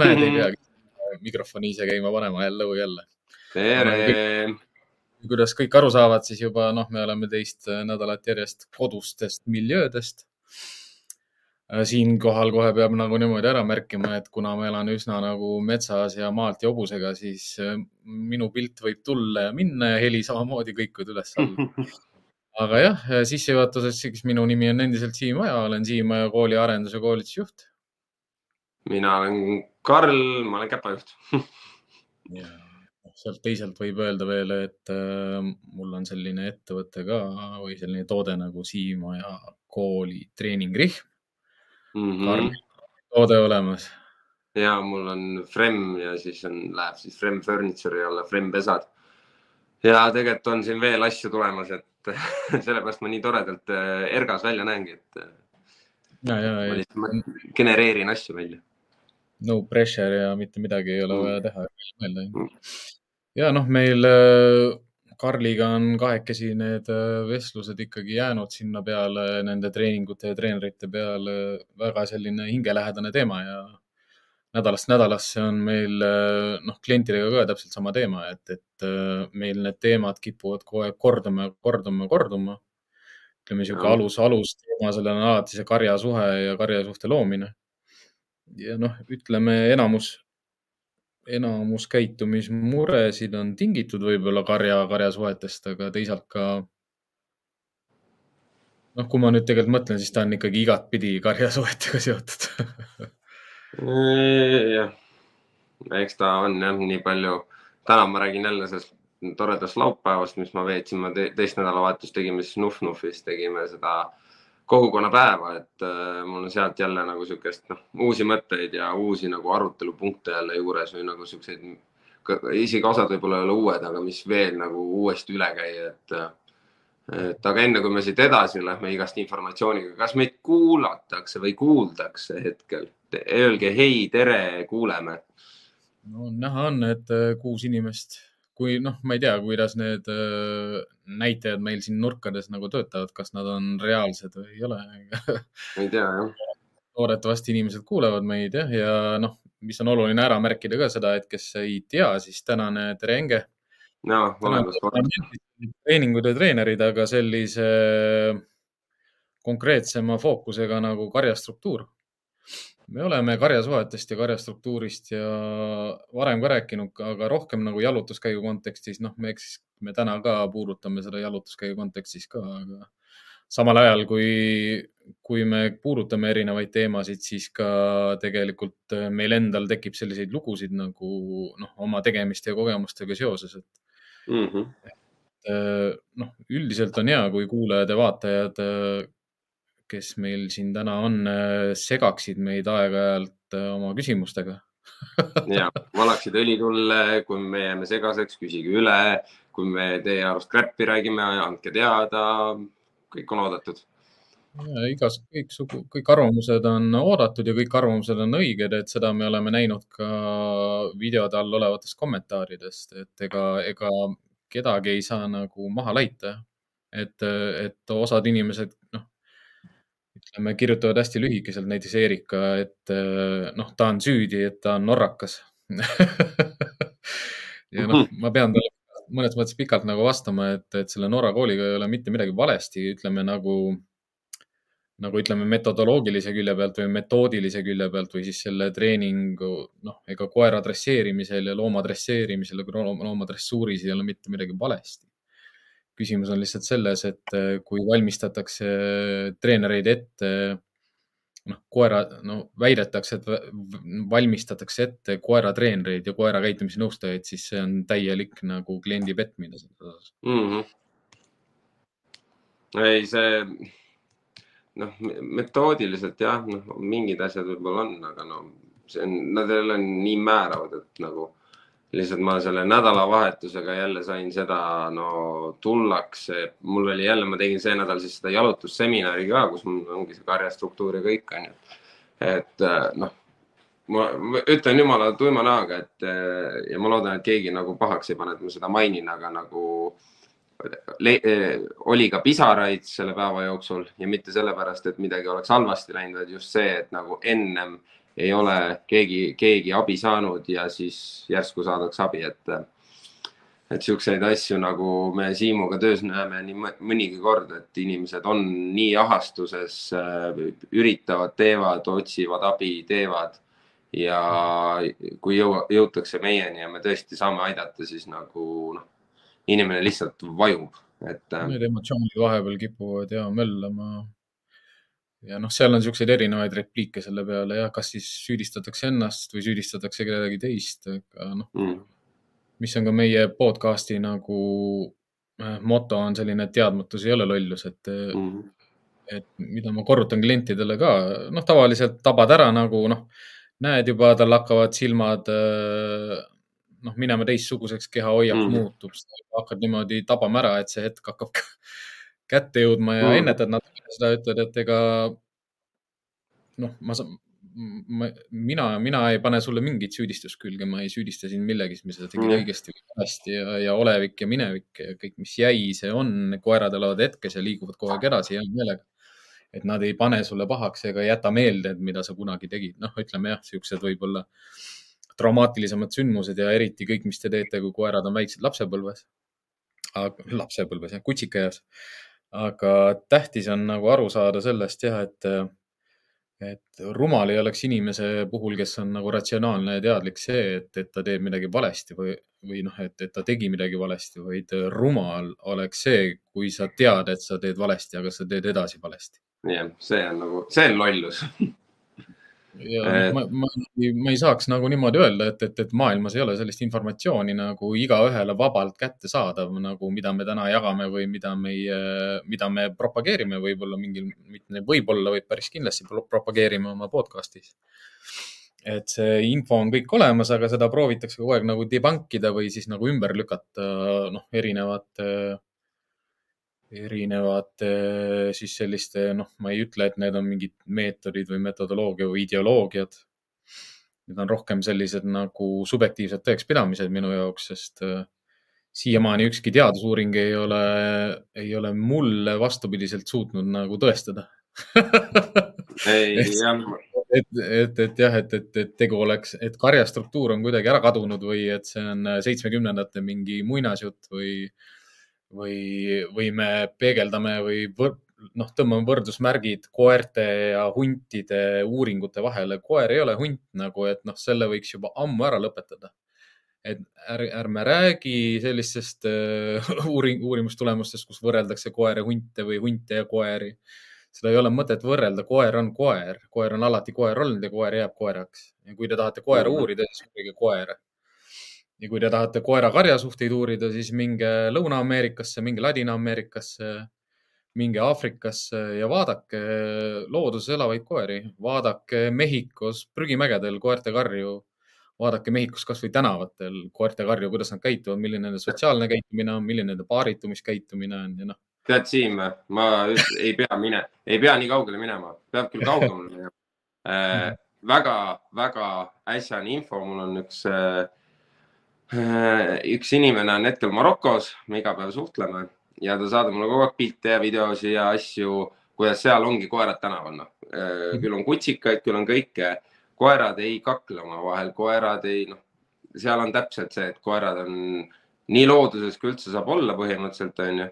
näed mm, -hmm. ei peagi mikrofoni ise käima panema jälle või jälle. tere! kuidas kõik aru saavad, siis juba noh, me oleme teist nädalat järjest kodustest miljöödest. Äh, siinkohal kohe peab nagu niimoodi ära märkima, et kuna ma elan üsna nagu metsas ja maalt ja hobusega, siis äh, minu pilt võib tulla ja minna ja heli samamoodi kõikuda üles-alla aga jah, sissejuhatuseks, siis minu nimi on endiselt Siim Oja, olen Siim Oja kooli arendus- ja koolitusjuht. Mina olen Karl, ma olen käpajuht ja sealt teisalt võib öelda veel, et äh, mul on selline ettevõte ka või selline toode nagu Siim Oja kooli treeningrihm mm. -hmm. Karl, toode olemas. ja mul on Frem ja siis on, läheb siis Frem Furniture'i alla Frem pesad. ja tegelikult on siin veel asju tulemas, et sellepärast ma nii toredalt äh, ergas välja näengi, et. Ja, ja, ja. ma genereerin asju välja. No pressure ja mitte midagi ei ole mm. vaja teha, mõelda mm.. ja noh, meil äh, Karliga on kahekesi need vestlused ikkagi jäänud sinna peale, nende treeningute ja treenerite peale väga selline hingelähedane teema ja nädalast nädalasse on meil noh, klientidega ka täpselt sama teema, et, et äh, meil need teemad kipuvad kogu aeg korduma, korduma, korduma. ütleme niisugune alus, alusteema sellel on alati see karjasuhe ja karjasuhte loomine. Ja noh, ütleme enamus, enamus käitumismuresid on tingitud võib-olla karja, karjasuhetest, aga teisalt ka noh, kui ma nüüd tegelikult mõtlen, siis ta on ikkagi igatpidi karjasuhetega seotud. Jah, eks ta on jah, nii palju. täna ma räägin jälle sellest toredast laupäevast, mis ma veetsin, ma te teist nädalavahetust tegime siis Nuf-Nufis, tegime seda kogukonnapäeva, et äh, mul on sealt jälle nagu siukest noh, uusi mõtteid ja uusi nagu arutelupunkte jälle juures või nagu siukseid, isegi osad võib-olla ei ole uued, aga mis veel nagu uuesti üle käia, et äh, et aga enne kui me siit edasi lähme igast informatsiooniga, kas meid kuulatakse või kuuldakse hetkel? Öelge hei, tere, kuuleme. no näha on, et äh, kuus inimest, kui noh, ma ei tea, kuidas need äh, näitajad meil siin nurkades nagu töötavad, kas nad on reaalsed või ei ole ei tea jah. loodetavasti inimesed kuulevad meid jah, ja noh, mis on oluline ära märkida ka seda, et kes ei tea, siis tänane Tere Enge no, treeningud ja treenerid, aga sellise konkreetsema fookusega nagu karjastruktuur. Me oleme karjasuhetest ja karjastruktuurist ja varem ka rääkinud, aga rohkem nagu jalutuskäigu kontekstis, noh, me eks me täna ka puudutame seda jalutuskäigu kontekstis ka, aga samal ajal kui, kui me puudutame erinevaid teemasid, siis ka tegelikult meil endal tekib selliseid lugusid nagu noh, oma tegemiste ja kogemustega seoses, et mm. -hmm. noh, üldiselt on hea, kui kuulajad ja vaatajad, äh, kes meil siin täna on, äh, segaksid meid aeg-ajalt oma küsimustega ja valaksid õli tulle, kui me jääme segaseks, küsige üle. kui me teie arust kräppi räägime, andke teada. kõik on oodatud. igas, kõiksugu, kõik arvamused on oodatud ja kõik arvamused on õiged, et seda me oleme näinud ka videode all olevatest kommentaaridest, et ega, ega kedagi ei saa nagu maha laita. et, et osad inimesed, ütleme, kirjutavad hästi lühikeselt, näiteks Erika, et noh, ta on süüdi, et ta on norrakas ja noh, ma pean talle mõnes mõttes pikalt nagu vastama, et, et selle Norra kooliga ei ole mitte midagi valesti, ütleme nagu nagu ütleme, metodoloogilise külje pealt või metoodilise külje pealt või siis selle treeningu, noh, ega koera dresseerimisel ja looma dresseerimisel looma dressuuris ei ole mitte midagi valesti. Küsimus on lihtsalt selles, et eh, kui valmistatakse treenereid ette, noh, koera, no väidetakse, et valmistatakse ette koeratreenereid ja koera käitumisnõustajaid, siis see on täielik nagu kliendi petmine selles osas mm. -hmm. ei, see noh, metoodiliselt jah, noh, mingid asjad võib-olla on, aga no see on, nad ei ole nii määravad, et nagu lihtsalt ma selle nädalavahetusega jälle sain seda, no tullakse, mul oli jälle, ma tegin see nädal siis seda jalutusseminari ka, kus mul ongi see karjastruktuur ja kõik onju. et noh, ma ütlen jumala tuima näoga, et ja ma loodan, et keegi nagu pahaks ei pane, et ma seda mainin, aga nagu äh, oli ka pisaraid selle päeva jooksul ja mitte sellepärast, et midagi oleks halvasti läinud, vaid just see, et nagu ennem ei ole keegi, keegi abi saanud ja siis järsku saadakse abi, et et siukseid asju nagu me Siimuga töös näeme nii mõnigi kord, et inimesed on nii ahastuses, üritavad, teevad, otsivad abi, teevad ja kui jõua, jõutakse meieni ja me tõesti saame aidata, siis nagu noh, inimene lihtsalt vajub, et. Need emotsioonid vahepeal kipuvad ja möllama. Ja noh, seal on niisuguseid erinevaid repliike selle peale ja kas siis süüdistatakse ennast või süüdistatakse kedagi teist, aga noh mm., mis on ka meie podcast'i nagu äh, moto on selline, et teadmatus ei ole lollus, et mm., et mida ma korrutan klientidele ka, noh, tavaliselt tabad ära nagu noh näed juba, tal hakkavad silmad äh, noh, minema teistsuguseks, kehahoiak mm. muutub, hakkad niimoodi tabama ära, et see hetk hakkab kätte jõudma ja mm. ennetad natuke seda, ütled, et ega noh, ma saan, ma, mina, mina ei pane sulle mingit süüdistust külge, ma ei süüdista sind millegis, mis sa tegid mm. õigesti või valesti ja, ja olevik ja minevik ja kõik, mis jäi, see on, koerad elavad hetkes ja liiguvad kogu aeg edasi hea meelega et nad ei pane sulle pahaks ega jäta meelde, et mida sa kunagi tegid. noh, ütleme jah, siuksed võib-olla traumaatilisemad sündmused ja eriti kõik, mis te teete, kui koerad on väiksed lapsepõlves. lapsepõlves jah, kutsikaeas. Aga tähtis on nagu aru saada sellest jah, et, et rumal ei oleks inimese puhul, kes on nagu ratsionaalne ja teadlik see, et, et ta teeb midagi valesti või, või noh, et, et ta tegi midagi valesti, vaid rumal oleks see, kui sa tead, et sa teed valesti, aga sa teed edasi valesti. Jah, see on nagu, see on lollus ja et... ma, ma, ma ei saaks nagu niimoodi öelda, et, et, et maailmas ei ole sellist informatsiooni nagu igaühele vabalt kättesaadav, nagu mida me täna jagame või mida meie, mida me propageerime, võib-olla mingil, mitte võib-olla, vaid päris kindlasti propageerime oma podcast'is. et see info on kõik olemas, aga seda proovitakse kogu aeg nagu debunk ida või siis nagu ümber lükata, noh, erinevate erinevate siis selliste, noh, ma ei ütle, et need on mingid meetodid või metodoloogia või ideoloogiad. Need on rohkem sellised nagu subjektiivsed tõekspidamised minu jaoks, sest äh, siiamaani ükski teadusuuring ei ole, ei ole mulle vastupidiselt suutnud nagu tõestada ei, jah. et, et, et jah, et, et, et tegu oleks, et karjastruktuur on kuidagi ära kadunud või et see on seitsmekümnendate mingi muinasjutt või või, või me peegeldame või võr, noh, tõmbame võrdusmärgid koerte ja huntide uuringute vahele. koer ei ole hunt nagu, et noh, selle võiks juba ammu ära lõpetada. et ärme, ärme räägi sellistest uh, uuring, uurimustulemustest, kus võrreldakse koeri hunte või hunte ja koeri. seda ei ole mõtet võrrelda, koer on koer, koer on alati koer olnud ja koer jääb koeraks. ja kui te tahate koera uurida, siis uurige koera ja kui te tahate koera-karja suhteid uurida, siis minge Lõuna-Ameerikasse, minge Ladina-Ameerikasse, minge Aafrikasse ja vaadake looduses elavaid koeri, vaadake Mehhikos prügimägedel koerte karju, vaadake Mehhikos kasvõi tänavatel koerte karju, kuidas nad käituvad, milline nende sotsiaalne käitumine on, milline nende paaritumiskäitumine on ja noh. tead, Siim, ma ei pea mine, ei pea nii kaugele minema, peab küll kaugemale minema. Äh,. väga-väga äsjane info, mul on üks Äh, üks inimene on hetkel Marokos, me iga päev suhtleme ja ta saadab mulle kogu aeg pilte ja videosi ja asju, kuidas seal ongi koerad tänaval, noh. Äh, küll on kutsikaid, küll on kõike. koerad ei kakle omavahel, koerad ei, noh, seal on täpselt see, et koerad on nii looduses, kui üldse saab olla põhimõtteliselt, onju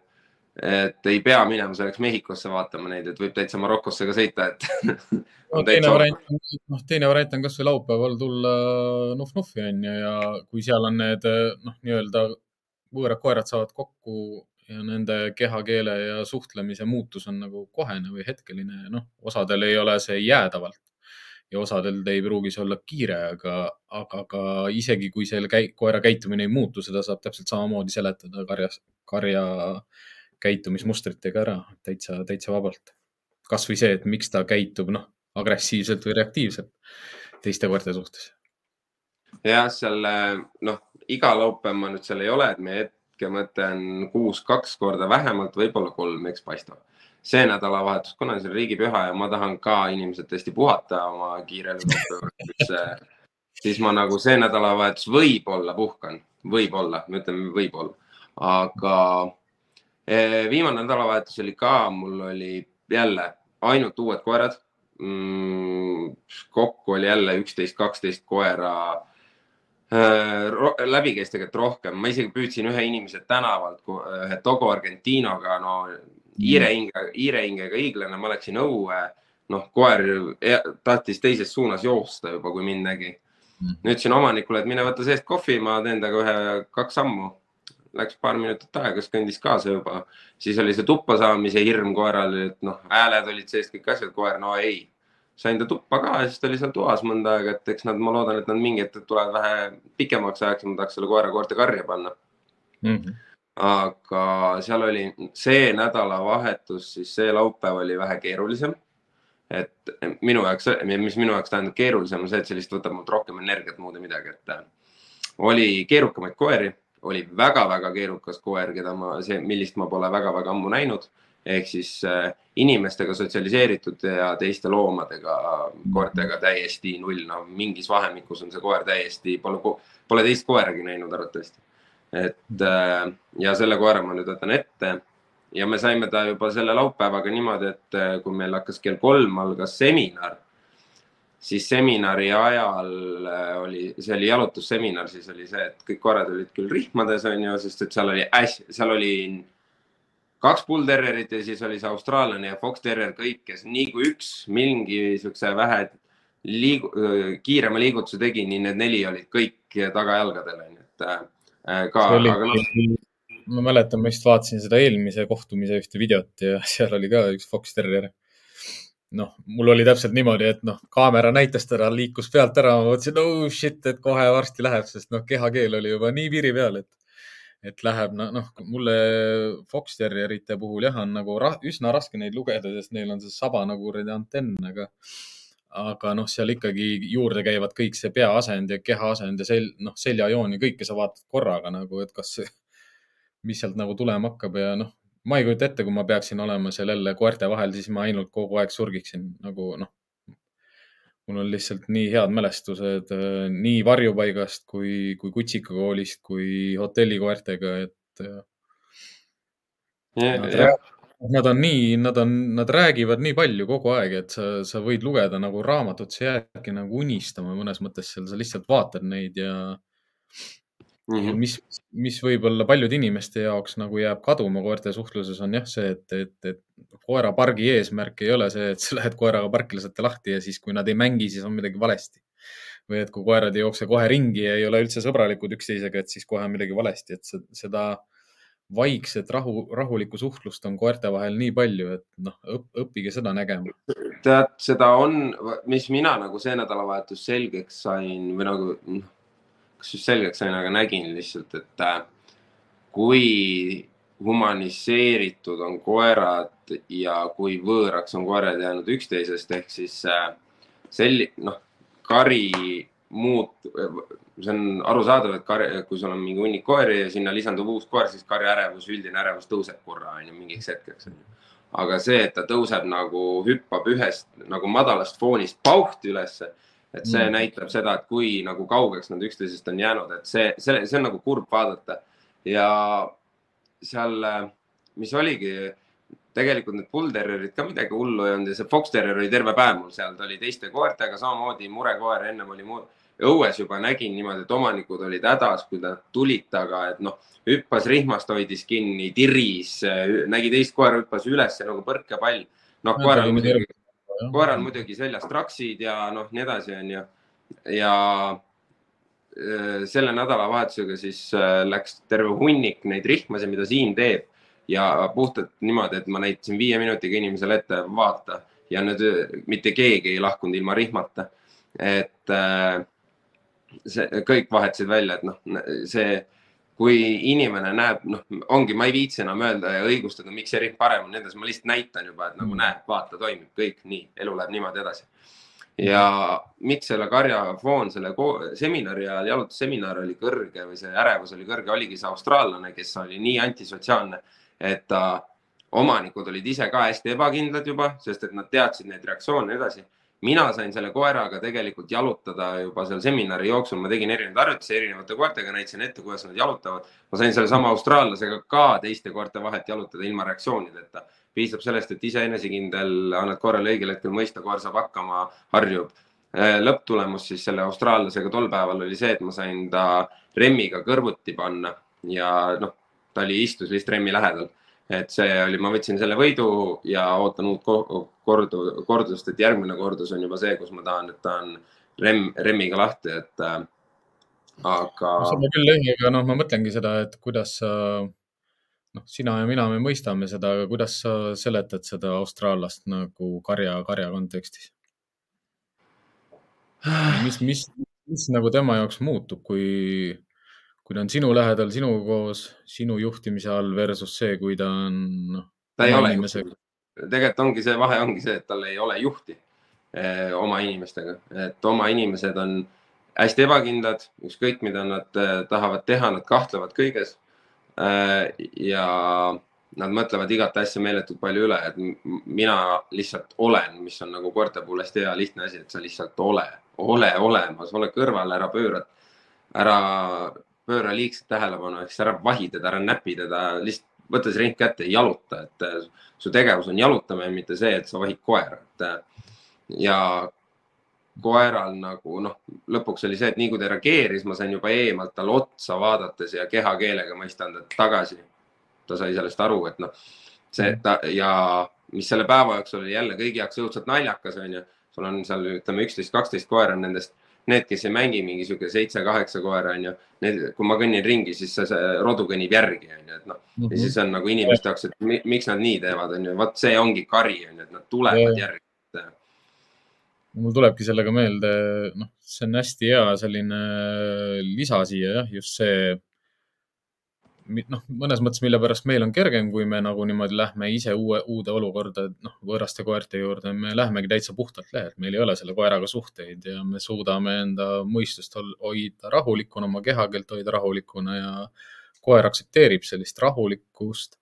et ei pea minema selleks Mehhikosse vaatama neid, et võib täitsa Marokosse ka sõita, et no, teine variant, noh, teine variant on kasvõi laupäeval tulla Nuf-Nufi onju ja kui seal on need noh, nii-öelda võõrad koerad saavad kokku ja nende kehakeele ja suhtlemise muutus on nagu kohene või hetkeline, noh, osadel ei ole see jäädavalt ja osadel ei pruugi see olla kiire, aga, aga ka isegi kui selle käi, koera käitumine ei muutu, seda saab täpselt samamoodi seletada karjas, karja käitumismustritega ära täitsa, täitsa vabalt. kasvõi see, et miks ta käitub, noh, agressiivselt või reaktiivselt teiste koerte suhtes. jah, seal noh, iga laupäev ma nüüd seal ei ole, et meie hetkemõte on kuus kaks korda vähemalt, võib-olla kolm, eks paistab. see nädalavahetus, kuna see on riigipüha ja ma tahan ka inimesed tõesti puhata oma kiirel laupäeval, siis ma nagu see nädalavahetus võib-olla puhkan, võib-olla, me ütleme võib-olla, aga viimane nädalavahetus oli ka, mul oli jälle ainult uued koerad. mm, kokku oli jälle üksteist, kaksteist koera läbi käis tegelikult rohkem, ma isegi püüdsin ühe inimese tänavalt, ühe Togo Argentinoga, no hiirehinge, hiirehingega hiiglane, ma läksin õue, noh, koer tahtis teises suunas joosta juba, kui mind nägi. Mm. ütlesin omanikule, et mine võta seest kohvi, ma teen temaga ühe, kaks sammu läks paar minutit aega, siis kõndis kaasa juba, siis oli see tuppa saamise hirm koeral, et noh, hääled olid sees, kõik asjad, koer, no ei. sain ta tuppa ka ja siis ta oli seal toas mõnda aega, et eks nad, ma loodan, et nad mingi hetk tulevad vähe pikemaks ajaks ja ma tahaks selle koera koerte karja panna mm. -hmm. aga seal oli see nädalavahetus, siis see laupäev oli vähe keerulisem. et minu jaoks, mis minu jaoks tähendab keerulisem, on see, et see lihtsalt võtab mult rohkem energiat, muud ei midagi, et oli keerukamaid koeri oli väga-väga keerukas koer, keda ma, see, millist ma pole väga-väga ammu näinud. ehk siis äh, inimestega sotsialiseeritud ja teiste loomadega, koertega täiesti null, no mingis vahemikus on see koer täiesti, pole, pole teist koeragi näinud arvatavasti. et äh, ja selle koera ma nüüd võtan ette ja me saime ta juba selle laupäevaga niimoodi, et äh, kui meil hakkas kell kolm algas seminar siis seminari ajal äh, oli, see oli jalutusseminar, siis oli see, et kõik koerad olid küll rihmades, on ju, sest et seal oli hästi, seal oli kaks bullterrierit ja siis oli see austraallane ja fox terrier, kõik, kes nii kui üks mingi siukse vähe liigu, kiirema liigutuse tegi, nii need neli olid kõik tagajalgadel, onju, et äh, ka. Noh ma mäletan, ma just vaatasin seda eelmise kohtumise ühte videot ja seal oli ka üks Fox Terrier noh, mul oli täpselt niimoodi, et noh, kaamera näitas teda, liikus pealt ära, ma mõtlesin, oh shit, et kohe varsti läheb, sest noh, kehakeel oli juba nii piiri peal, et, et läheb, noh, mulle Fox Terrierite puhul jah, on nagu ra üsna raske neid lugeda, sest neil on see saba nagu kuradi antenn, aga, aga noh, seal ikkagi juurde käivad kõik see peaasend ja kehaasend ja sel-, noh, seljajoon ja kõike sa vaatad korraga nagu, et kas, mis sealt nagu tulema hakkab ja noh, ma ei kujuta ette, kui ma peaksin olema seal jälle koerte vahel, siis ma ainult kogu aeg surgiksin nagu noh. mul on lihtsalt nii head mälestused äh, nii varjupaigast kui, kui kutsikakoolist kui hotellikoertega, et yeah,. Nad, yeah. nad on nii, nad on, nad räägivad nii palju kogu aeg, et sa, sa võid lugeda nagu raamatut, sa jäädki nagu unistama mõnes mõttes seal, sa lihtsalt vaatad neid ja Mm -hmm. mis, mis võib-olla paljude inimeste jaoks nagu jääb kaduma koerte suhtluses, on jah see, et, et, et koerapargi eesmärk ei ole see, et sa lähed koeraga parki, lasete lahti ja siis, kui nad ei mängi, siis on midagi valesti. või et kui koerad ei jookse kohe ringi ja ei ole üldse sõbralikud üksteisega, et siis kohe on midagi valesti, et seda vaikset rahu, rahulikku suhtlust on koerte vahel nii palju, et noh, õppige seda nägema. tead, seda on, mis mina nagu see nädalavahetus selgeks sain või nagu noh kas just selgeks sain, aga nägin lihtsalt, et äh, kui humaniseeritud on koerad ja kui võõraks on koerad jäänud üksteisest, ehk siis äh, selli-, noh, kari muut-, see on arusaadav, et kar-, kui sul on mingi hunnik koeri ja sinna lisandub uus koer, siis karja ärevus, üldine ärevus tõuseb korra, on ju, mingiks hetkeks, on ju. aga see, et ta tõuseb nagu, hüppab ühest nagu madalast foonist pauhti ülesse et see mm. näitab seda, et kui nagu kaugeks nad üksteisest on jäänud, et see, see, see on nagu kurb vaadata ja seal, mis oligi, tegelikult need bull terrierid ka midagi hullu ei olnud ja see fox terrier oli terve päev mul seal, ta oli teiste koertega samamoodi murekoer, ennem oli mu õues juba nägin niimoodi, et omanikud olid hädas, kui nad tulid taga, et noh, hüppas rihmast, hoidis kinni, tiris, nägi teist koera, hüppas üles nagu põrkepall. noh, koeral muidugi koeral muidugi seljas traksid ja noh, nii edasi, onju. ja äh, selle nädalavahetusega siis äh, läks terve hunnik neid rihmasid, mida Siim teeb ja puhtalt niimoodi, et ma näitasin viie minutiga inimesele ette, vaata ja nüüd äh, mitte keegi ei lahkunud ilma rihmata. et see kõik vahetasid välja, et noh, see kui inimene näeb, noh, ongi, ma ei viitsi enam öelda ja õigustada, miks see rihm parem on, nii edasi, ma lihtsalt näitan juba, et nagu mm. näed, vaata, toimib kõik nii, elu läheb niimoodi edasi. ja miks selle karja foon selle seminari ajal, jalutusseminar oli kõrge või see ärevus oli kõrge, oligi see austraallane, kes oli nii antisotsiaalne, et ta, omanikud olid ise ka hästi ebakindlad juba, sest et nad teadsid neid reaktsioone edasi mina sain selle koeraga tegelikult jalutada juba seal seminari jooksul, ma tegin erinevaid harjutusi erinevate koertega, näitasin ette, kuidas nad jalutavad. ma sain sellesama austraallasega ka teiste koerte vahet jalutada ilma reaktsioonideta. piisab sellest, et ise enesekindel, annad koerale õigel hetkel mõista, koer saab hakkama, harjub. Äh, lõpptulemus siis selle austraallasega tol päeval oli see, et ma sain ta remmiga kõrvuti panna ja noh, ta oli, istus lihtsalt remmi lähedal et see oli, ma võtsin selle võidu ja ootan uut kordu, kordust, et järgmine kordus on juba see, kus ma tahan, et ta on remm, remmiga lahti, et äh, aga. seda küll jah, aga noh, ma mõtlengi seda, et kuidas sa, noh, sina ja mina, me mõistame seda, aga kuidas sa seletad seda austraallast nagu karja, karja kontekstis? mis, mis, mis nagu tema jaoks muutub, kui kui ta on sinu lähedal, sinuga koos, sinu juhtimise all versus see, kui ta on noh. ta ei ole inimesega. tegelikult ongi see vahe ongi see, et tal ei ole juhti eh, oma inimestega, et oma inimesed on hästi ebakindlad, ükskõik mida nad eh, tahavad teha, nad kahtlevad kõiges eh,. ja nad mõtlevad igat asja meeletult palju üle, et mina lihtsalt olen, mis on nagu koerte puhul hästi hea lihtne asi, et sa lihtsalt ole, ole olemas, ole kõrval, ära pööra, ära pööra liigset tähelepanu, ehk siis ära vahi teda, ära näpi teda, lihtsalt võta see ring kätte ja jaluta, et äh, su tegevus on jalutamine, mitte see, et sa vahid koera, et äh, ja koeral nagu noh, lõpuks oli see, et nii kui ta reageeris, ma sain juba eemalt talle otsa vaadates ja kehakeelega mõistan ta tagasi. ta sai sellest aru, et noh, see ta ja mis selle päeva jooksul oli jälle kõigi jaoks õudselt naljakas, onju. sul on seal ütleme üksteist, kaksteist koera nendest need, kes ei mängi mingi sihuke seitse-kaheksa koera, onju. Need, kui ma kõnnin ringi, siis see, see rodu kõnnib järgi, onju, et noh mm -hmm. ja siis on nagu inimeste jaoks, et miks nad nii teevad, onju, vot see ongi kari, onju, et nad tulevad ja. järgi mul tulebki sellega meelde, noh, see on hästi hea selline lisa siia jah, just see noh, mõnes mõttes, mille pärast meil on kergem, kui me nagu niimoodi lähme ise uue, uude olukorda, noh, võõraste koerte juurde, me lähmegi täitsa puhtalt lehelt, meil ei ole selle koeraga suhteid ja me suudame enda mõistust hoida rahulikuna, oma kehakeelt hoida rahulikuna ja koer aktsepteerib sellist rahulikkust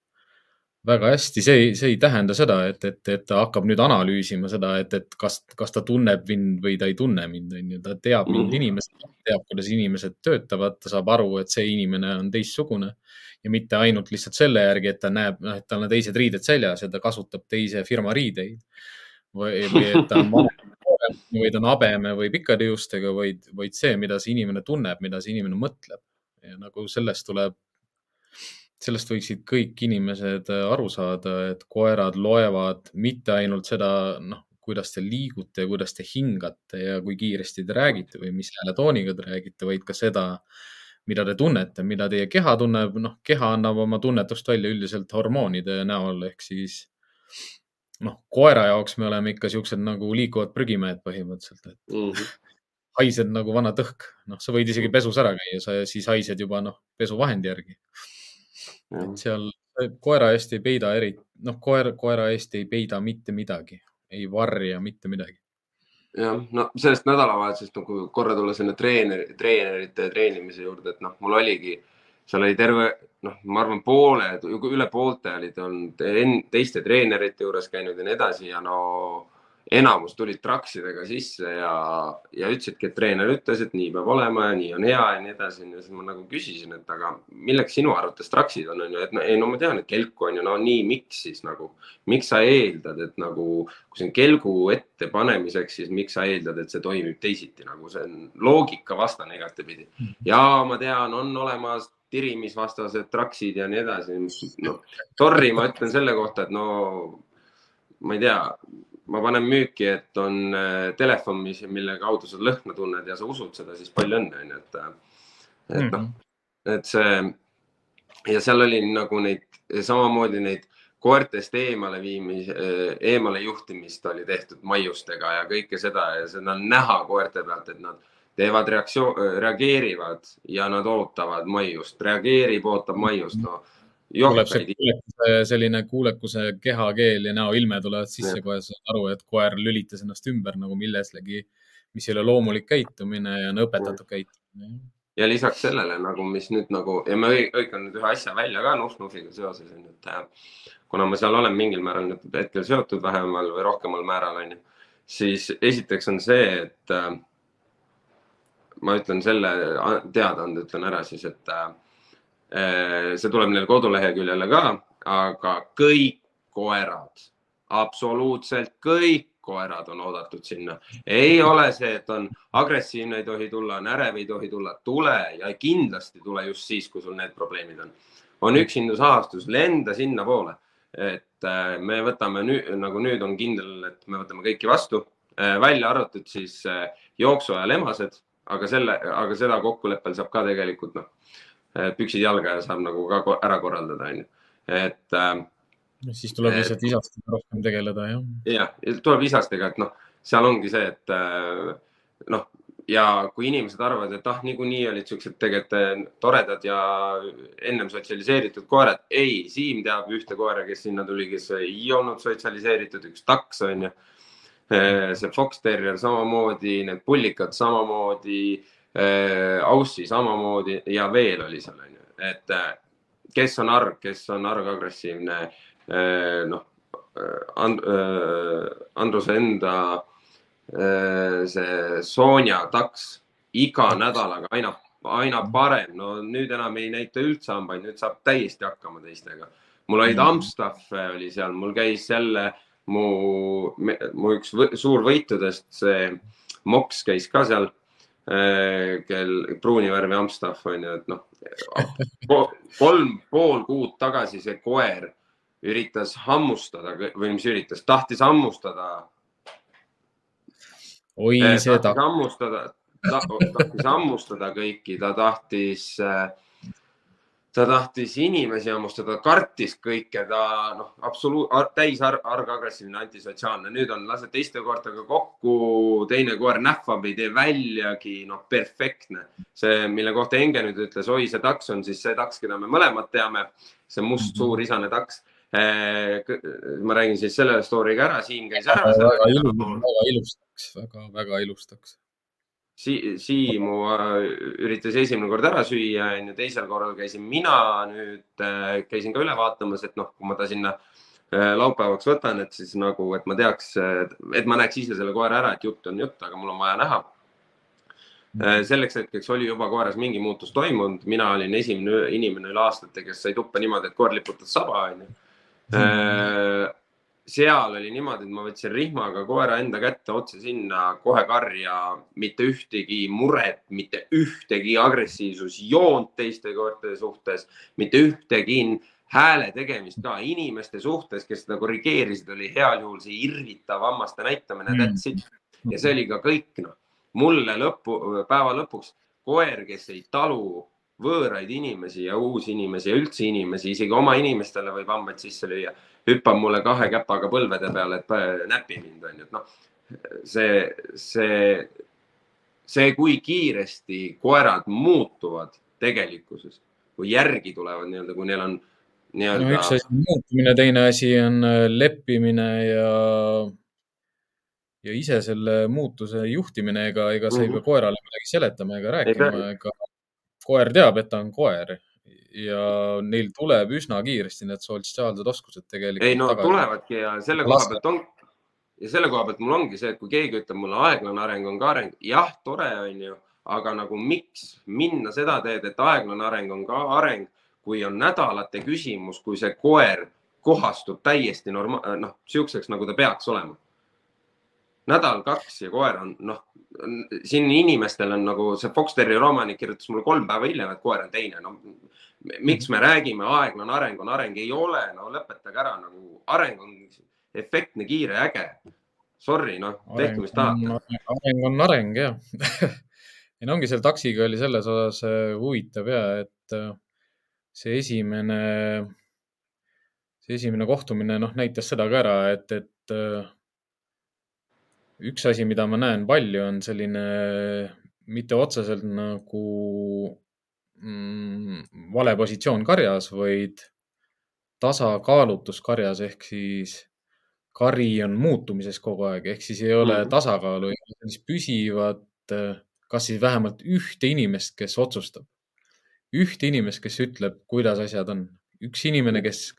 väga hästi, see ei, see ei tähenda seda, et, et, et ta hakkab nüüd analüüsima seda, et, et kas, kas ta tunneb mind või ta ei tunne mind, on ju. ta teab mind mm. inimesena, teab, kuidas inimesed töötavad, ta saab aru, et see inimene on teistsugune ja mitte ainult lihtsalt selle järgi, et ta näeb, noh, et tal on teised riided seljas ja ta kasutab teise firma riideid või, või et ta on vanem või ta on habeme või pikkade juustega, vaid, vaid see, mida see inimene tunneb, mida see inimene mõtleb ja nagu sellest tuleb sellest võiksid kõik inimesed äh, aru saada, et koerad loevad mitte ainult seda, noh, kuidas te liigute ja kuidas te hingate ja kui kiiresti te räägite või mis hääletooniga te räägite, vaid ka seda, mida te tunnete, mida teie keha tunneb, noh, keha annab oma tunnetust välja üldiselt hormoonide näol ehk siis noh, koera jaoks me oleme ikka siuksed nagu liikuvad prügimäed põhimõtteliselt, et mm -hmm. haised nagu vana tõhk, noh, sa võid isegi pesus ära käia, sa siis haised juba noh, pesuvahendi järgi et seal koera eest ei peida eri, noh, koer, koera eest ei peida mitte midagi, ei varja mitte midagi. jah, no sellest nädalavahetusest nagu korra tulla sinna treeneri, treenerite treenimise juurde, et noh, mul oligi, seal oli terve, noh, ma arvan, pooled, üle poolte olid olnud teiste treenerite juures käinud ja nii edasi ja no enamus tulid traksidega sisse ja, ja ütlesidki, et treener ütles, et nii peab olema ja nii on hea ja nii edasi. ja siis ma nagu küsisin, et aga milleks sinu arvates traksid on, on ju, et no, ei, no ma tean, et kelku on ju, no nii, miks siis nagu, miks sa eeldad, et nagu, kui see on kelgu ettepanemiseks, siis miks sa eeldad, et see toimib teisiti, nagu see on loogikavastane igatepidi. Mhm. ja ma tean, on olemas tirimisvastased traksid ja nii edasi. noh, sorry, ma ütlen selle kohta, et no ma ei tea, ma panen müüki, et on äh, telefon, mis, mille kaudu sa lõhna tunned ja sa usud seda, siis palju õnne, onju, et, äh, et mm -hmm. noh, et see ja seal oli nagu neid samamoodi neid koertest eemale viimis, äh, eemale juhtimist oli tehtud maiustega ja kõike seda ja seda on näha koerte pealt, et nad teevad reaktsioon, reageerivad ja nad ootavad maiust, reageerib, ootab maiust, no tuleb see kuulekuse, selline kuulekuse kehakeel ja näoilme tulevad sisse, kohe saad aru, et koer lülitas ennast ümber nagu millesegi, mis ei ole loomulik käitumine ja on õpetatud käitumine. ja lisaks sellele nagu, mis nüüd nagu ja ma hõikan nüüd ühe asja välja ka Nuf-Nufiga seoses, et äh, kuna ma seal olen mingil määral nüüd hetkel seotud vähemal või rohkemal määral onju siis esiteks on see, et äh, ma ütlen selle teadaande, ütlen ära siis, et äh, see tuleb neil koduleheküljele ka, aga kõik koerad, absoluutselt kõik koerad on oodatud sinna. ei ole see, et on agressiivne, ei tohi tulla, närev ei tohi tulla, tule ja kindlasti tule just siis, kui sul need probleemid on. on üksindusahastus, lenda sinnapoole, et äh, me võtame nüüd, nagu nüüd on kindel, et me võtame kõiki vastu, äh, välja arvatud siis äh, jooksuajal emased, aga selle, aga seda kokkuleppel saab ka tegelikult noh, püksid jalga ja saab nagu ka ära korraldada, onju. et siis tuleb lihtsalt isastega rohkem tegeleda, jah. jah, tuleb isastega, et noh, seal ongi see, et äh, noh, ja kui inimesed arvavad, et ah, niikuinii olid siuksed tegelikult äh, toredad ja ennem sotsialiseeritud koerad. ei, Siim teab ühte koera, kes sinna tuli, kes ei olnud sotsialiseeritud, üks taks on ju. Äh, see Fox Terrier samamoodi, need pullikad samamoodi, Aussi samamoodi ja veel oli seal on ju, et kes on arg, kes on argagressiivne Eh, noh eh, And, Andruse enda see Sonja taks iga nädalaga aina, aina parem, no nüüd enam ei näita üldse hambaid, nüüd saab täiesti hakkama teistega. mul olid mm. Amstaff oli seal, mul käis jälle mu, mu üks võ, suur võitudest, see Moks käis ka seal kel pruuni värvi Amstaff on ju, et noh, kolm pool kuud tagasi see koer üritas hammustada või mis üritas, tahtis hammustada. oi, eh, see tahtis hammustada ta,, tahtis hammustada kõiki, ta tahtis, eh, ta tahtis inimesi hammustada, kartis kõike, ta noh, absoluut, täis ar, argagressiivne, antisotsiaalne, nüüd on, lased teiste koertega kokku, teine koer nähvab, ei tee väljagi, noh, perfektne. see, mille kohta Enge nüüd ütles, oi, see taks on siis see taks, keda me mõlemad teame, see must mhm. suur isane taks Äh, ma räägin siis selle story'ga ära, Siim käis ära. väga ilus, väga ilustaks, väga, väga ilustaks si. Siimu äh, üritas esimene kord ära süüa, onju, teisel korral käisin mina nüüd, äh, käisin ka üle vaatamas, et noh, kui ma ta sinna laupäevaks võtan, et siis nagu, et ma teaks, et ma näeks ise selle koera ära, et jutt on jutt, aga mul on vaja näha selleks hetkeks oli juba koeras mingi muutus toimunud, mina olin esimene inimene üle aastate, kes sai tuppa niimoodi, et koer liputas saba, onju Äh, seal oli niimoodi, et ma võtsin rihmaga koera enda kätte otse sinna kohe karja, mitte ühtegi muret, mitte ühtegi agressiivsusjoont teiste koerte suhtes, mitte ühtegi hääle tegemist ka inimeste suhtes, kes seda korrigeerisid, oli heal juhul see irvitav hammaste näitamine mm., that's it. ja see oli ka kõik, noh. mulle lõpu, päeva lõpuks koer, kes ei talu võõraid inimesi ja uusi inimesi ja üldse inimesi, isegi oma inimestele võib hambaid sisse lüüa, hüppab mulle kahe käpaga põlvede peale, et näpi mind onju, et noh, see, see, see, kui kiiresti koerad muutuvad tegelikkuses, kui järgi tulevad nii-öelda, kui neil on nii-öelda no,. üks asi on muutumine, teine asi on äh, leppimine ja ja ise selle muutuse juhtimine, ega, ega sa ei pea mhm. koerale midagi seletama ega rääkima, ega koer teab, et ta on koer ja neil tuleb üsna kiiresti need sotsiaalsed oskused tegelikult. ei no tagasi. tulevadki ja selle koha pealt on ja selle koha pealt mul ongi see, et kui keegi ütleb mulle aeglane areng on ka areng, jah, tore on ju, aga nagu miks minna seda teed, et aeglane areng on ka areng, kui on nädalate küsimus, kui see koer kohastub täiesti norma-, noh, siukseks, nagu ta peaks olema nädal-kaks ja koer on noh, siin inimestel on nagu see Fox Terrieri omanik kirjutas mulle kolm päeva hiljem, et koer on teine, no miks me räägime, aeglane areng on areng, ei ole, no lõpetage ära, nagu areng on efektne, kiire, äge. Sorry, noh, tehke, mis tahate. areng on areng, jah ja no ongi seal taksiga oli selles osas äh, huvitav ja, et äh, see esimene, see esimene kohtumine, noh, näitas seda ka ära, et, et äh, üks asi, mida ma näen palju, on selline mitte otseselt nagu mm, vale positsioon karjas, vaid tasakaalutus karjas ehk siis kari on muutumises kogu aeg, ehk siis ei ole mm. tasakaalu, sellist püsivat, kas siis vähemalt ühte inimest, kes otsustab. ühte inimest, kes ütleb, kuidas asjad on. üks inimene, kes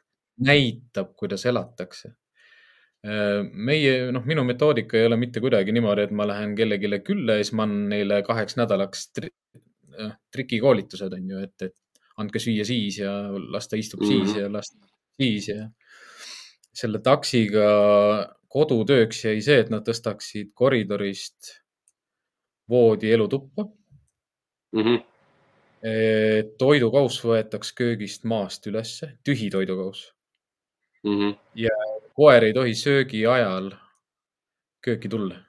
näitab, kuidas elatakse meie, noh, minu metoodika ei ole mitte kuidagi niimoodi, et ma lähen kellelegi külla ja siis ma annan neile kaheks nädalaks trikikoolitused, on ju, et, et andke süüa siis ja las ta istub mm -hmm. siis ja las siis ja selle taksiga kodutööks jäi see, et nad tõstaksid koridorist voodi elutuppa mm. -hmm. toidukauss võetaks köögist maast ülesse, tühi toidukauss mm. -hmm. ja koer ei tohi söögi ajal kööki tulla.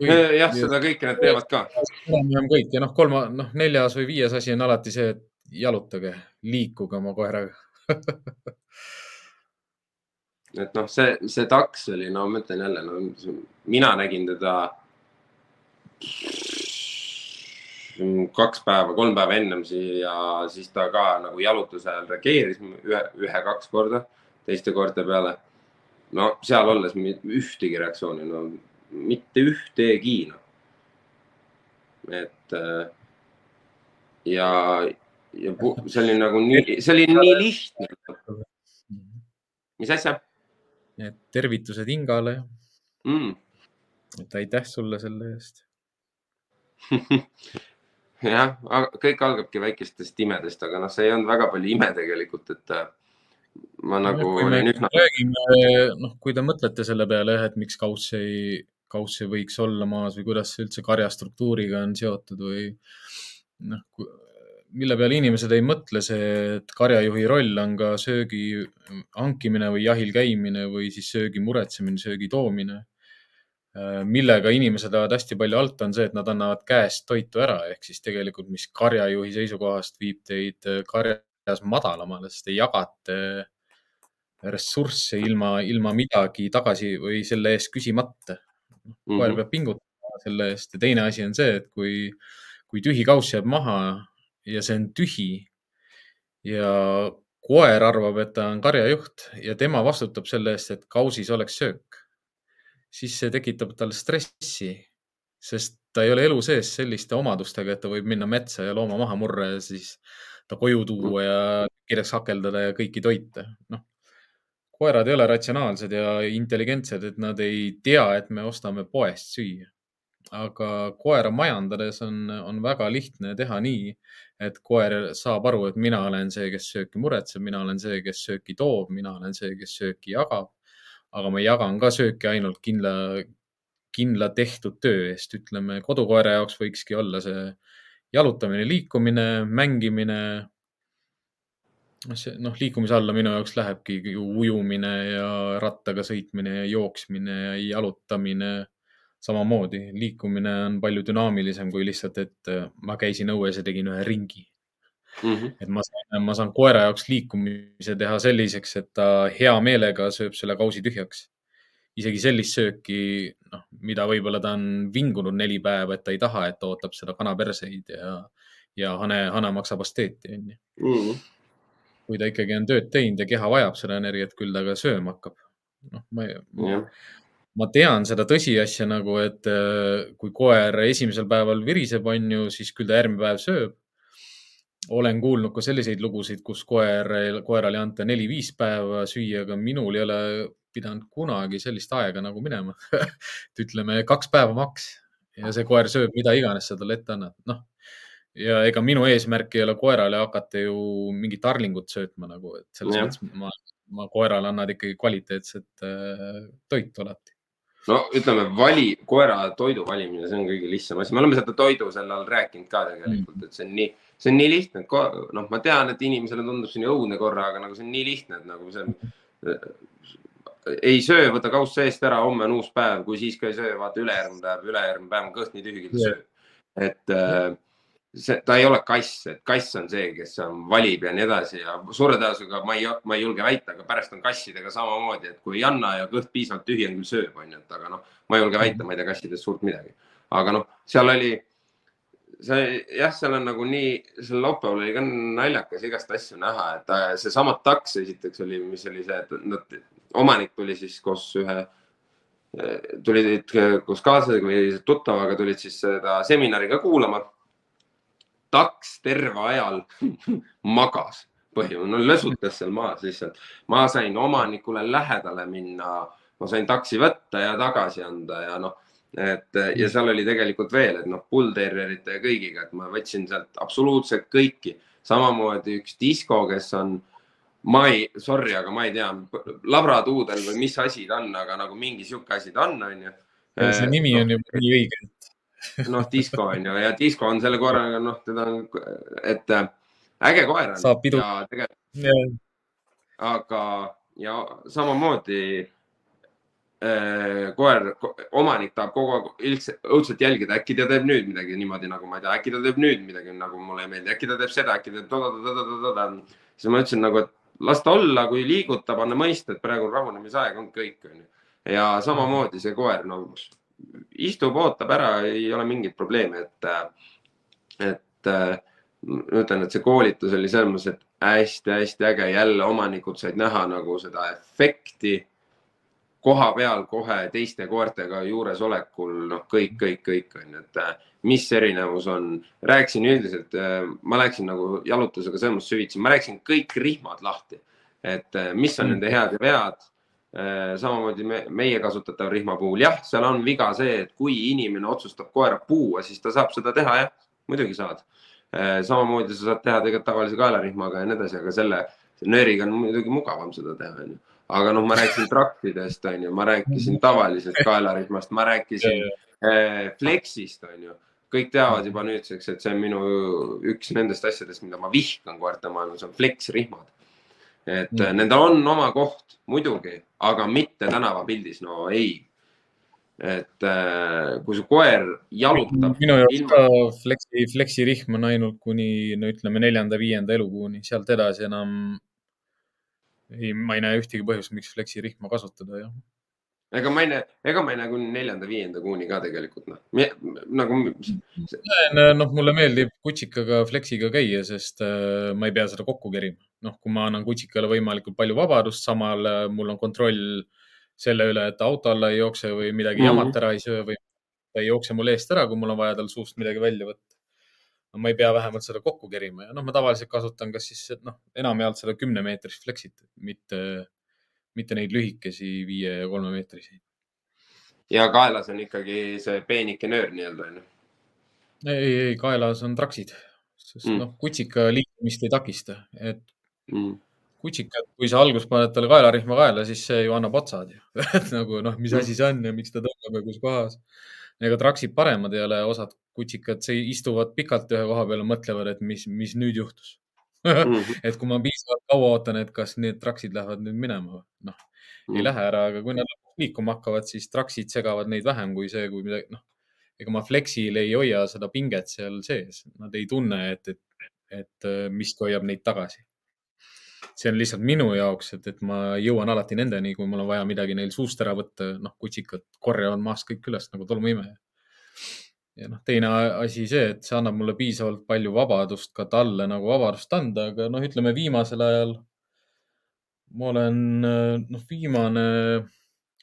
Jah, seda kõike nad teevad ka. enam-vähem kõik ja noh, kolma, noh, neljas või viies asi on alati see, et jalutage, liikuge oma koeraga et noh, see, see taks oli, no ma ütlen jälle, no mina nägin teda kaks päeva, kolm päeva ennem siia, siis ta ka nagu jalutuse ajal reageeris ühe, ühe-kaks korda teiste koerte peale. no seal olles ühtegi reaktsiooni, no mitte ühtegi noh. et ja, ja see oli nagu nii, see oli nii lihtne. mis asja? tervitused Ingale mm.. et aitäh sulle selle eest jah, kõik algabki väikestest imedest, aga noh, see ei olnud väga palju ime tegelikult, et äh, ma nagu kui olin üsna. räägime, noh, kui te mõtlete selle peale jah, et miks kauss ei, kauss ei võiks olla maas või kuidas see üldse karja struktuuriga on seotud või noh, mille peale inimesed ei mõtle, see, et karjajuhi roll on ka söögi hankimine või jahil käimine või siis söögi muretsemine, söögi toomine. millega inimesed ajavad hästi palju alt, on see, et nad annavad käest toitu ära, ehk siis tegelikult, mis karjajuhi seisukohast viib teid karjas madalamale, sest te jagate ressursse ilma, ilma midagi tagasi või selle eest küsimata. Koer mm -hmm. peab pingutama selle eest ja teine asi on see, et kui, kui tühi kauss jääb maha ja see on tühi ja koer arvab, et ta on karjajuht ja tema vastutab selle eest, et kausis oleks söök, siis see tekitab tal stressi, sest ta ei ole elu sees selliste omadustega, et ta võib minna metsa ja looma maha murra ja siis ta koju tuua ja kirjaks hakeldada ja kõiki toita. noh, koerad ei ole ratsionaalsed ja intelligentsed, et nad ei tea, et me ostame poest süüa aga koera majandades on, on väga lihtne teha nii, et koer saab aru, et mina olen see, kes sööki muretseb, mina olen see, kes sööki toob, mina olen see, kes sööki jagab. aga ma jagan ka sööki ainult kindla, kindla tehtud töö eest, ütleme kodukoera jaoks võikski olla see jalutamine, liikumine, mängimine. See noh, liikumise alla minu jaoks lähebki ju ujumine ja rattaga sõitmine ja jooksmine ja jalutamine samamoodi liikumine on palju dünaamilisem kui lihtsalt, et äh, ma käisin õues ja tegin ühe ringi mm. -hmm. et ma saan, ma saan koera jaoks liikumise teha selliseks, et ta hea meelega sööb selle kausi tühjaks. isegi sellist sööki, noh, mida võib-olla ta on vingunud neli päeva, et ta ei taha, et ta ootab seda kanaperseid ja, ja hane, hane maksab asteeti, onju. Kui ta ikkagi on tööd teinud ja keha vajab seda energiat, küll ta ka sööma hakkab. noh, ma yeah ma tean seda tõsiasja nagu, et äh, kui koer esimesel päeval viriseb, on ju, siis küll ta järgmine päev sööb. olen kuulnud ka selliseid lugusid, kus koer, koerale ei anta neli-viis päeva süüa, aga minul ei ole pidanud kunagi sellist aega nagu minema et ütleme kaks päeva maks ja see koer sööb mida iganes sa talle ette annad, noh. Ja ega minu eesmärk ei ole koerale hakata ju mingit arlingut söötma nagu, et selles mõttes ma, ma koerale annan ikkagi kvaliteetset äh, toitu alati no ütleme, vali, koera toidu valimine, see on kõige lihtsam asi, me oleme seda toidu selle all rääkinud ka tegelikult, et see on nii, see on nii lihtne, et noh, ma tean, et inimesele tundub see nii õudne korra, aga nagu see on nii lihtne, et nagu see on. ei söö, võta kauss seest ära, homme on uus päev, kui siis ka ei söö, vaata ülejärgmine päev, ülejärgmine päev on kõht nii tühi, küll sööb. et äh, see, ta ei ole kass, et kass on see, kes valib ja nii edasi ja suure tõenäosusega ma ei, ma ei julge väita, aga pärast on kassidega samamoodi, et kui ei anna ja kõht piisavalt tühi on, küll sööb, onju, et aga noh, ma ei julge väita, ma ei tea kassidest suurt midagi. aga noh, seal oli, see jah, seal on nagu nii, sel laupäeval oli ka naljakas igast asju näha, et äh, seesama taks esiteks oli, mis oli see, et nad, omanik tuli siis koos ühe tulid koos kaaslasega või tuttavaga tulid siis seda seminari ka kuulama taks terve ajal magas, põhimõtteliselt, no lösutas seal maas lihtsalt. ma sain omanikule lähedale minna, ma sain taksi võtta ja tagasi anda ja noh, et ja seal oli tegelikult veel, et noh, bullterrierite ja kõigiga, et ma võtsin sealt absoluutselt kõiki. samamoodi üks disko, kes on, ma ei, sorry, aga ma ei tea, labratuudel või mis asi ta on, aga nagu mingi sihuke asi ta on, onju. see nimi on ju nii õige, noh, disko on ju ja disko on selle korraga, noh, teda on, et äge koer on. saab pidu. aga, ja samamoodi äh, koer, omanik tahab kogu aeg õudselt jälgida, äkki ta teeb nüüd midagi niimoodi nagu ma ei tea, äkki ta teeb nüüd midagi nagu mulle ei meeldi, äkki ta teeb seda, äkki ta teeb. siis ma ütlesin nagu, et las ta olla, kui liigutab, anna mõista, et praegu on rahunemisaeg, on kõik, onju. ja samamoodi see koer, no istub, ootab ära, ei ole mingit probleemi, et, et ma ütlen, et see koolitus oli selles mõttes, et hästi-hästi äge, jälle omanikud said näha nagu seda efekti koha peal kohe teiste koertega juuresolekul, noh, kõik, kõik, kõik on ju, et mis erinevus on. rääkisin üldiselt, ma läksin nagu jalutusega selles mõttes süvitsi, ma rääkisin kõik rihmad lahti, et mis on mm. nende head ja vead. Samamoodi me, meie kasutatav rihma puhul, jah, seal on viga see, et kui inimene otsustab koera puua, siis ta saab seda teha, jah, muidugi saad Äh, samamoodi sa saad teha tegelikult tavalise kaelarihmaga ja nii edasi, aga selle, nööriga on muidugi mugavam seda teha, onju. aga noh, ma rääkisin traktidest, onju, ma rääkisin tavalisest kaelarihmast, ma rääkisin äh, Flexist, onju. kõik teavad juba nüüdseks, et see on minu üks nendest asjadest, mida ma vihkan koertemaailmas, on Flex rihmad. Et mm. nendel on oma koht muidugi, aga mitte tänavapildis, no ei et äh, kui su koer jalutab. minu jaoks ilma... ka flexi, flexi rihm on ainult kuni no ütleme neljanda-viienda elukuuni, sealt edasi enam ei, ma ei näe ühtegi põhjust, miks flexi rihma kasutada, jah. ega ma ei näe, ega ma ei näe kuni neljanda-viienda kuuni ka tegelikult noh, nagu. noh, mulle meeldib kutsikaga flexiga käia, sest äh, ma ei pea seda kokku kerima. Noh, kui ma annan kutsikale võimalikult palju vabadust, samal äh, mul on kontroll selle üle, et auto alla ei jookse või midagi mm -hmm. jamat ära ei söö või ta ei jookse mul eest ära, kui mul on vaja tal suust midagi välja võtta. no ma ei pea vähemalt seda kokku kerima ja noh, ma tavaliselt kasutan kas siis noh, enamjaolt seda kümnemeetrist flexit, mitte, mitte neid lühikesi viie ja kolmemeetrisi. ja kaelas on ikkagi see peenike nöör nii-öelda onju? ei, ei, kaelas on traksid, sest mm. noh, kutsika liikumist ei takista, et mm kutsikat, kui sa alguses paned talle kaelarihma kaela, siis see ju annab otsad ju et nagu noh, mis asi see on ja miks ta tõmbab ja kus kohas. ega traksid paremad ei ole, osad kutsikad istuvad pikalt ühe koha peal ja mõtlevad, et mis, mis nüüd juhtus mhm. et kui ma piisavalt kaua ootan, et kas need traksid lähevad nüüd minema, noh mm. ei lähe ära, aga kui nad liikuma hakkavad, siis traksid segavad neid vähem kui see, kui midagi, noh, ega ma flexil ei hoia seda pinget seal sees, nad ei tunne, et, et, et miski hoiab neid tagasi see on lihtsalt minu jaoks, et, et ma jõuan alati nendeni, kui mul on vaja midagi neil suust ära võtta, noh, kutsikad korjavad maast kõik üles nagu tolmuimeja. ja noh, teine asi see, et see annab mulle piisavalt palju vabadust ka talle nagu vabadust anda, aga noh, ütleme viimasel ajal ma olen, noh, viimane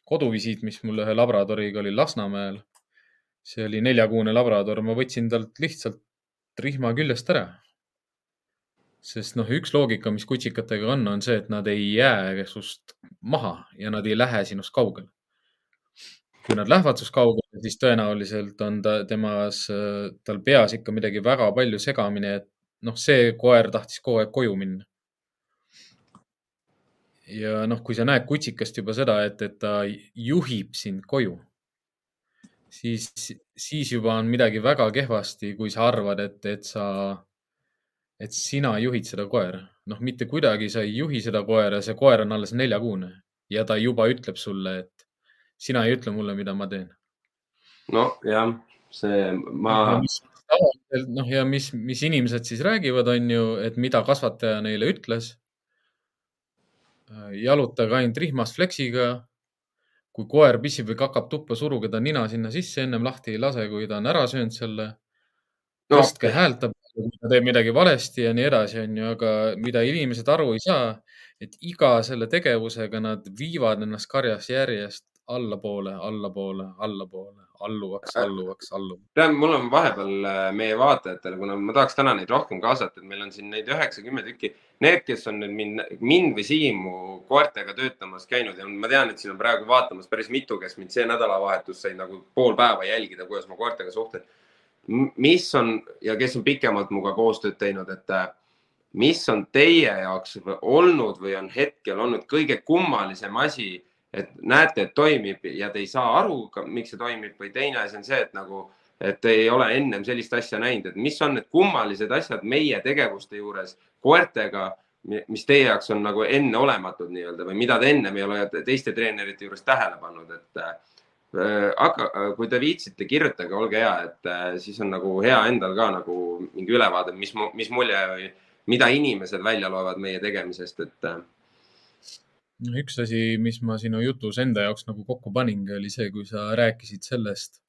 koduvisiit, mis mul ühe labradoriga oli Lasnamäel. see oli neljakuune labrador, ma võtsin talt lihtsalt rihma küljest ära sest noh, üks loogika, mis kutsikatega on, on see, et nad ei jää sinust maha ja nad ei lähe sinust kaugele. kui nad lähevad sinust kaugele, siis tõenäoliselt on ta temas, tal peas ikka midagi väga palju segamini, et noh, see koer tahtis kogu aeg koju minna. ja noh, kui sa näed kutsikast juba seda, et, et ta juhib sind koju, siis, siis juba on midagi väga kehvasti, kui sa arvad, et, et sa et sina juhid seda koera. noh, mitte kuidagi sa ei juhi seda koera, see koer on alles neljakuune ja ta juba ütleb sulle, et sina ei ütle mulle, mida ma teen. nojah, see ma. noh, ja mis, mis inimesed siis räägivad, on ju, et mida kasvataja neile ütles. jalutage ainult rihmast fleksiga. kui koer pissib või kakab tuppa, suruge ta nina sinna sisse, ennem lahti ei lase, kui ta on ära söönud selle. tõstke no. häält ta kui ta teeb midagi valesti ja nii edasi, on ju, aga mida inimesed aru ei saa, et iga selle tegevusega nad viivad ennast karjas järjest allapoole, allapoole, allapoole, alluvaks, alluvaks, alluvaks. tead, mul on vahepeal äh, meie vaatajatele, kuna ma tahaks täna neid rohkem kaasata, et meil on siin neid üheksa-kümme tükki. Need, kes on nüüd mind, mind või Siimu koertega töötamas käinud ja ma tean, et siin on praegu vaatamas päris mitu, kes mind see nädalavahetus said nagu pool päeva jälgida, kuidas ma koertega suhtlen. Mis on ja kes on pikemalt minuga koostööd teinud, et äh, mis on teie jaoks olnud või on hetkel olnud kõige kummalisem asi et näete, et toimib ja te ei saa aru, miks see toimib või teine asi on see, et nagu, et te ei ole ennem sellist asja näinud, et mis on need kummalised asjad meie tegevuste juures koertega, mis teie jaoks on nagu enneolematud nii-öelda või mida te ennem ei ole teiste treenerite juures tähele pannud, et äh, aga kui te viitsite, kirjutage, olge hea, et äh, siis on nagu hea endal ka nagu mingi ülevaade, mis, mis mulje või mida inimesed välja loevad meie tegemisest, et äh, üks asi, mis ma sinu jutus enda jaoks nagu kokku paningi, oli see, kui sa rääkisid sellest,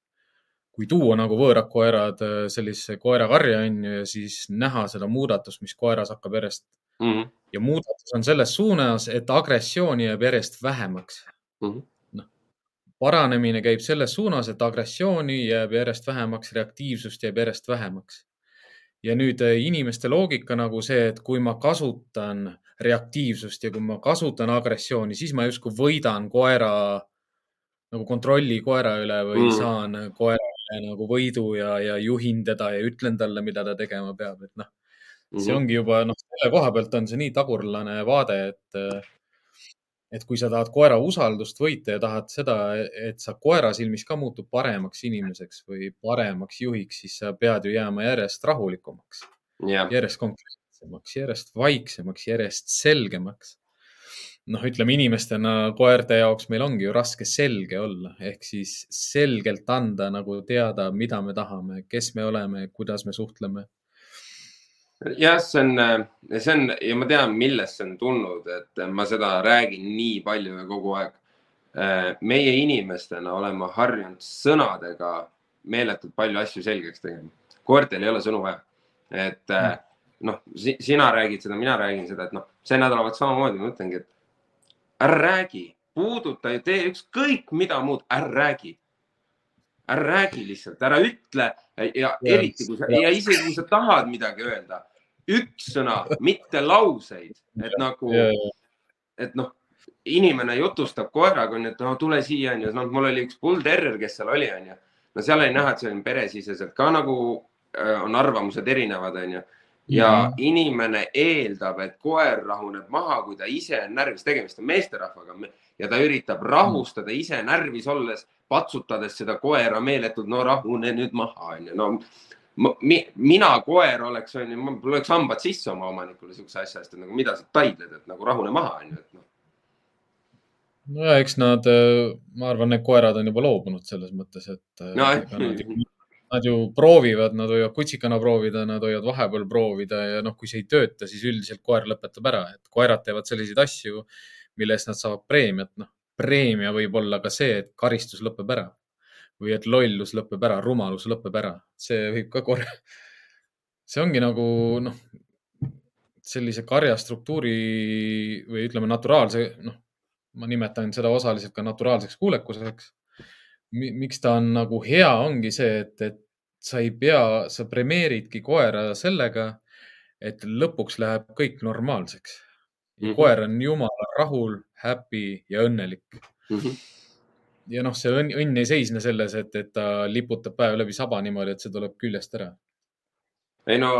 kui tuua nagu võõrad koerad äh, sellisesse koerakarja onju ja siis näha seda muudatust, mis koeras hakkab järjest mm. -hmm. ja muudatus on selles suunas, et agressiooni jääb järjest vähemaks mm. -hmm. Paranemine käib selles suunas, et agressiooni jääb järjest vähemaks, reaktiivsust jääb järjest vähemaks ja nüüd äh, inimeste loogika nagu see, et kui ma kasutan reaktiivsust ja kui ma kasutan agressiooni, siis ma justkui võidan koera nagu kontrolli koera üle või mm. saan koerale nagu võidu ja, ja juhin teda ja ütlen talle, mida ta tegema peab, et noh see ongi juba noh, selle koha pealt on see nii tagurlane vaade, et äh, et kui sa tahad koera usaldust võita ja tahad seda, et sa koera silmis ka muutud paremaks inimeseks või paremaks juhiks, siis sa pead ju jääma järjest rahulikumaks yeah., järjest konkreetsemaks, järjest vaiksemaks, järjest selgemaks. noh, ütleme inimestena koerte jaoks meil ongi ju raske selge olla, ehk siis selgelt anda nagu teada, mida me tahame, kes me oleme, kuidas me suhtleme jah, see on, see on ja ma tean, millest see on tulnud, et ma seda räägin nii palju ja kogu aeg. meie inimestena oleme harjunud sõnadega meeletult palju asju selgeks tegema. koertel ei ole sõnu vaja. et mm. noh, sina räägid seda, mina räägin seda, et noh, see nädalavahetus samamoodi ma ütlengi, et ära räägi, puuduta ja tee ükskõik mida muud, ära räägi ära räägi lihtsalt, ära ütle ja eriti kui sa ja isegi kui sa tahad midagi öelda, üks sõna, mitte lauseid, et nagu, et noh, inimene jutustab koeraga onju, et no tule siia onju, noh, mul oli üks bull terrier, kes seal oli onju. no seal oli näha, et see on peresiseselt ka nagu äh, on arvamused erinevad onju ja mm -hmm. inimene eeldab, et koer rahuneb maha, kui ta ise on närvis, tegemist on meesterahvaga. Ja ta üritab rahustada ise närvis olles, patsutades seda koera meeletult, no rahune nüüd maha, onju. no mi, mina koer oleks, onju, mul oleks hambad sisse oma omanikule siukse asja eest, et nagu mida sa taidled, et nagu rahune maha, onju, et noh. no ja eks nad, ma arvan, need koerad on juba loobunud selles mõttes, et no, nad, ju, nad ju proovivad, nad võivad kutsikana proovida, nad võivad vahepeal proovida ja noh, kui see ei tööta, siis üldiselt koer lõpetab ära, et koerad teevad selliseid asju, mille eest nad saavad preemiat, noh preemia võib olla ka see, et karistus lõpeb ära või et lollus lõpeb ära, rumalus lõpeb ära, see võib ka korra. see ongi nagu noh, sellise karjastruktuuri või ütleme, naturaalse, noh, ma nimetan seda osaliselt ka naturaalseks kuulekuseks. miks ta on nagu hea, ongi see, et, et sa ei pea, sa premeeridki koera sellega, et lõpuks läheb kõik normaalseks. Mm -hmm. koer on jumala rahul, happy ja õnnelik mm. -hmm. ja noh, see õnn, õnn ei seisne selles, et, et ta liputab päev läbi saba niimoodi, et see tuleb küljest ära. ei no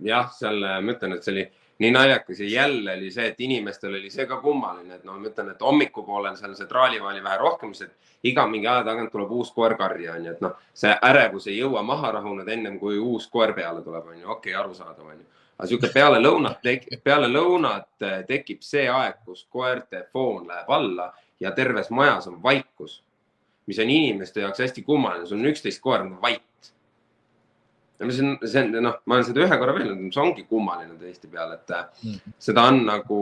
jah, seal ma ütlen, et see oli nii naljakas ja jälle oli see, et inimestel oli see ka kummaline, et no ma ütlen, et hommikupoolel seal see traalivaali vähe rohkem, sest iga mingi aja tagant tuleb uus koer karja, onju, et noh, see ärevus ei jõua maha rahuneda ennem kui uus koer peale tuleb, onju, okei okay,, arusaadav, onju aga sihuke peale lõunat, peale lõunat eh, tekib see aeg, kus koerte foon läheb alla ja terves majas on vaikus, mis on inimeste jaoks hästi kummaline, sul on üksteist koera, vait. see on, see on noh, ma olen seda ühe korra öelnud, see ongi kummaline tõesti peale, et mm. seda on nagu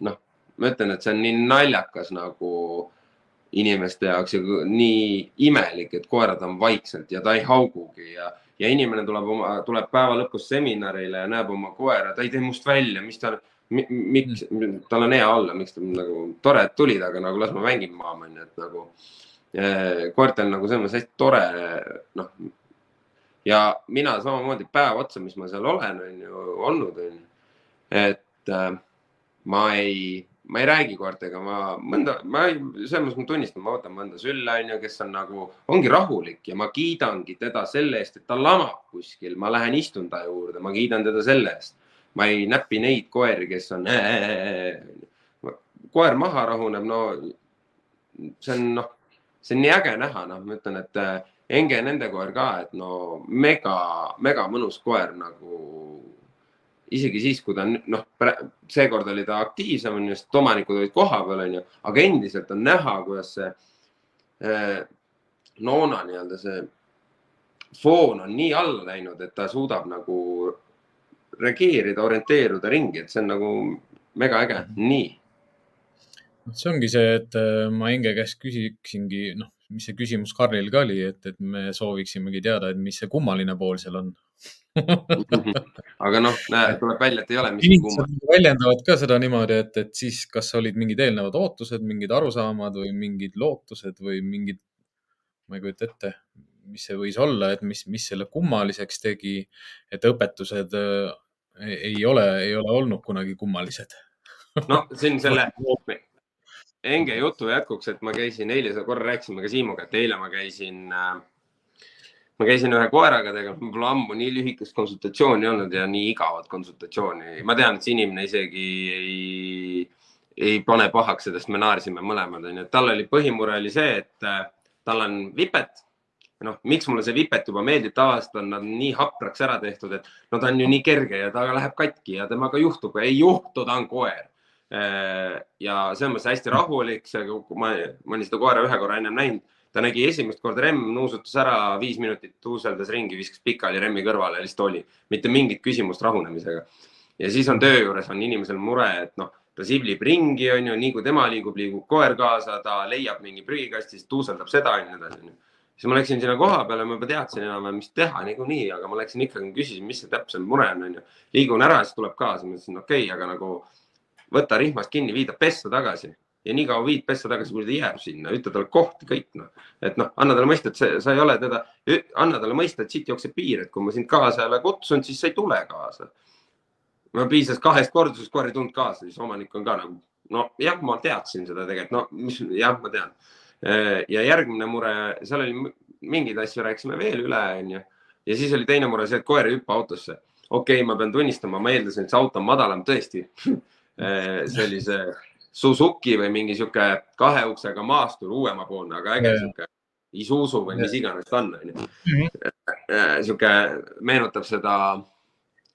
noh, ma ütlen, et see on nii naljakas nagu inimeste jaoks ja nii imelik, et koerad on vaikselt ja ta ei haugugi ja ja inimene tuleb oma, tuleb päeva lõpus seminarile ja näeb oma koera, ta ei tee must välja, mis ta, miks, tal on hea olla, miks ta nagu tore, et tulid, aga nagu las ma mängin maama onju, et nagu koertel nagu selles mõttes hästi tore, noh. ja mina samamoodi päev otsa, mis ma seal olen, on ju olnud, on ju. et äh, ma ei, ma ei räägi koertega, ma mõnda, ma selles mõttes ma tunnistan, ma võtan mõnda sülle, on ju, kes on nagu, ongi rahulik ja ma kiidangi teda selle eest, et ta lamab kuskil, ma lähen istun ta juurde, ma kiidan teda selle eest. ma ei näpi neid koeri, kes on äh,. koer maha rahuneb, no see on noh, see on nii äge näha, noh, ma ütlen, et äh, Enge nende koer ka, et no mega, mega mõnus koer nagu isegi siis, kui ta on noh, seekord oli ta aktiivsem, on ju, sest omanikud olid kohapeal, on ju, aga endiselt on näha, kuidas see eh, noona nii-öelda see foon on nii alla läinud, et ta suudab nagu reageerida, orienteeruda ringi, et see on nagu mega äge, nii. See ongi see, et äh, ma Enge käest küsiksingi, noh, mis see küsimus Karlil ka oli, et, et me sooviksimegi teada, et mis see kummaline pool seal on aga noh, tuleb välja, et ei ole miski kummaline. väljendavad ka seda niimoodi, et, et siis kas olid mingid eelnevad ootused, mingid arusaamad või mingid lootused või mingid, ma ei kujuta ette, mis see võis olla, et mis, mis selle kummaliseks tegi, et õpetused äh, ei ole, ei ole olnud kunagi kummalised no siin selle Enge jutu jätkuks, et ma käisin eile, korra rääkisime ka Siimuga, et eile ma käisin äh, ma käisin ühe koeraga tegelikult, mul pole ammu nii lühikest konsultatsiooni olnud ja nii igavat konsultatsiooni. ma tean, et see inimene isegi ei, ei pane pahaks, sest me naersime mõlemad, onju. tal oli põhimure oli see, et äh, tal on vipet. noh, miks mulle see vipet juba meeldib, tavaliselt on nad nii hapraks ära tehtud, et no ta on ju nii kerge ja ta läheb katki ja temaga juhtub, ei juhtu, ta on koer ja selles mõttes hästi rahulik, see, ma, ma olin seda koera ühe korra ennem näinud, ta nägi esimest korda remm, nuusutas ära, viis minutit tuuseldas ringi, viskas pikali remmi kõrvale lihtsalt oli, mitte mingit küsimust rahunemisega. ja siis on töö juures on inimesel mure, et noh, ta siblib ringi, onju, nii kui tema liigub, liigub koer kaasa, ta leiab mingi prügikasti, siis tuuseldab seda ja nii edasi, onju siis ma läksin sinna koha peale, ma juba teadsin enam-vähem, mis teha niikuinii, aga ma läksin ikkagi, küsisin, mis see täpsem mure on, onju. liigun ära, siis tuleb kaasa, ma ütlesin, okei okay,, aga nagu võta rihmast kinni, viida pessa tagasi ja nii kaua viid pessa tagasi, kuni ta jääb sinna, ütle talle kohti kõik noh, et noh, anna talle mõista, et see, sa ei ole teda, anna talle mõista, et siit jookseb piir, et kui ma sind kaasa ei ole kutsunud, siis sa ei tule kaasa. no piisas kahest kordusest, koer ei tulnud kaasa, siis omanik on ka nagu nojah, ma teadsin seda tegelikult, no mis jah, ma tean. ja järgmine mure, seal oli mingeid asju rääkisime veel üle, onju. ja siis oli teine mure see, et koer ei hüppa autosse. okei okay,, ma pean tunnistama, ma eeldasin, et see auto on madalam tõesti sellise Suzuki või mingi sihuke kahe uksega maastur, uuemapoolne, aga äge sihuke Isuzu või mis iganes ta on, onju. Mhm. Eh, sihuke meenutab seda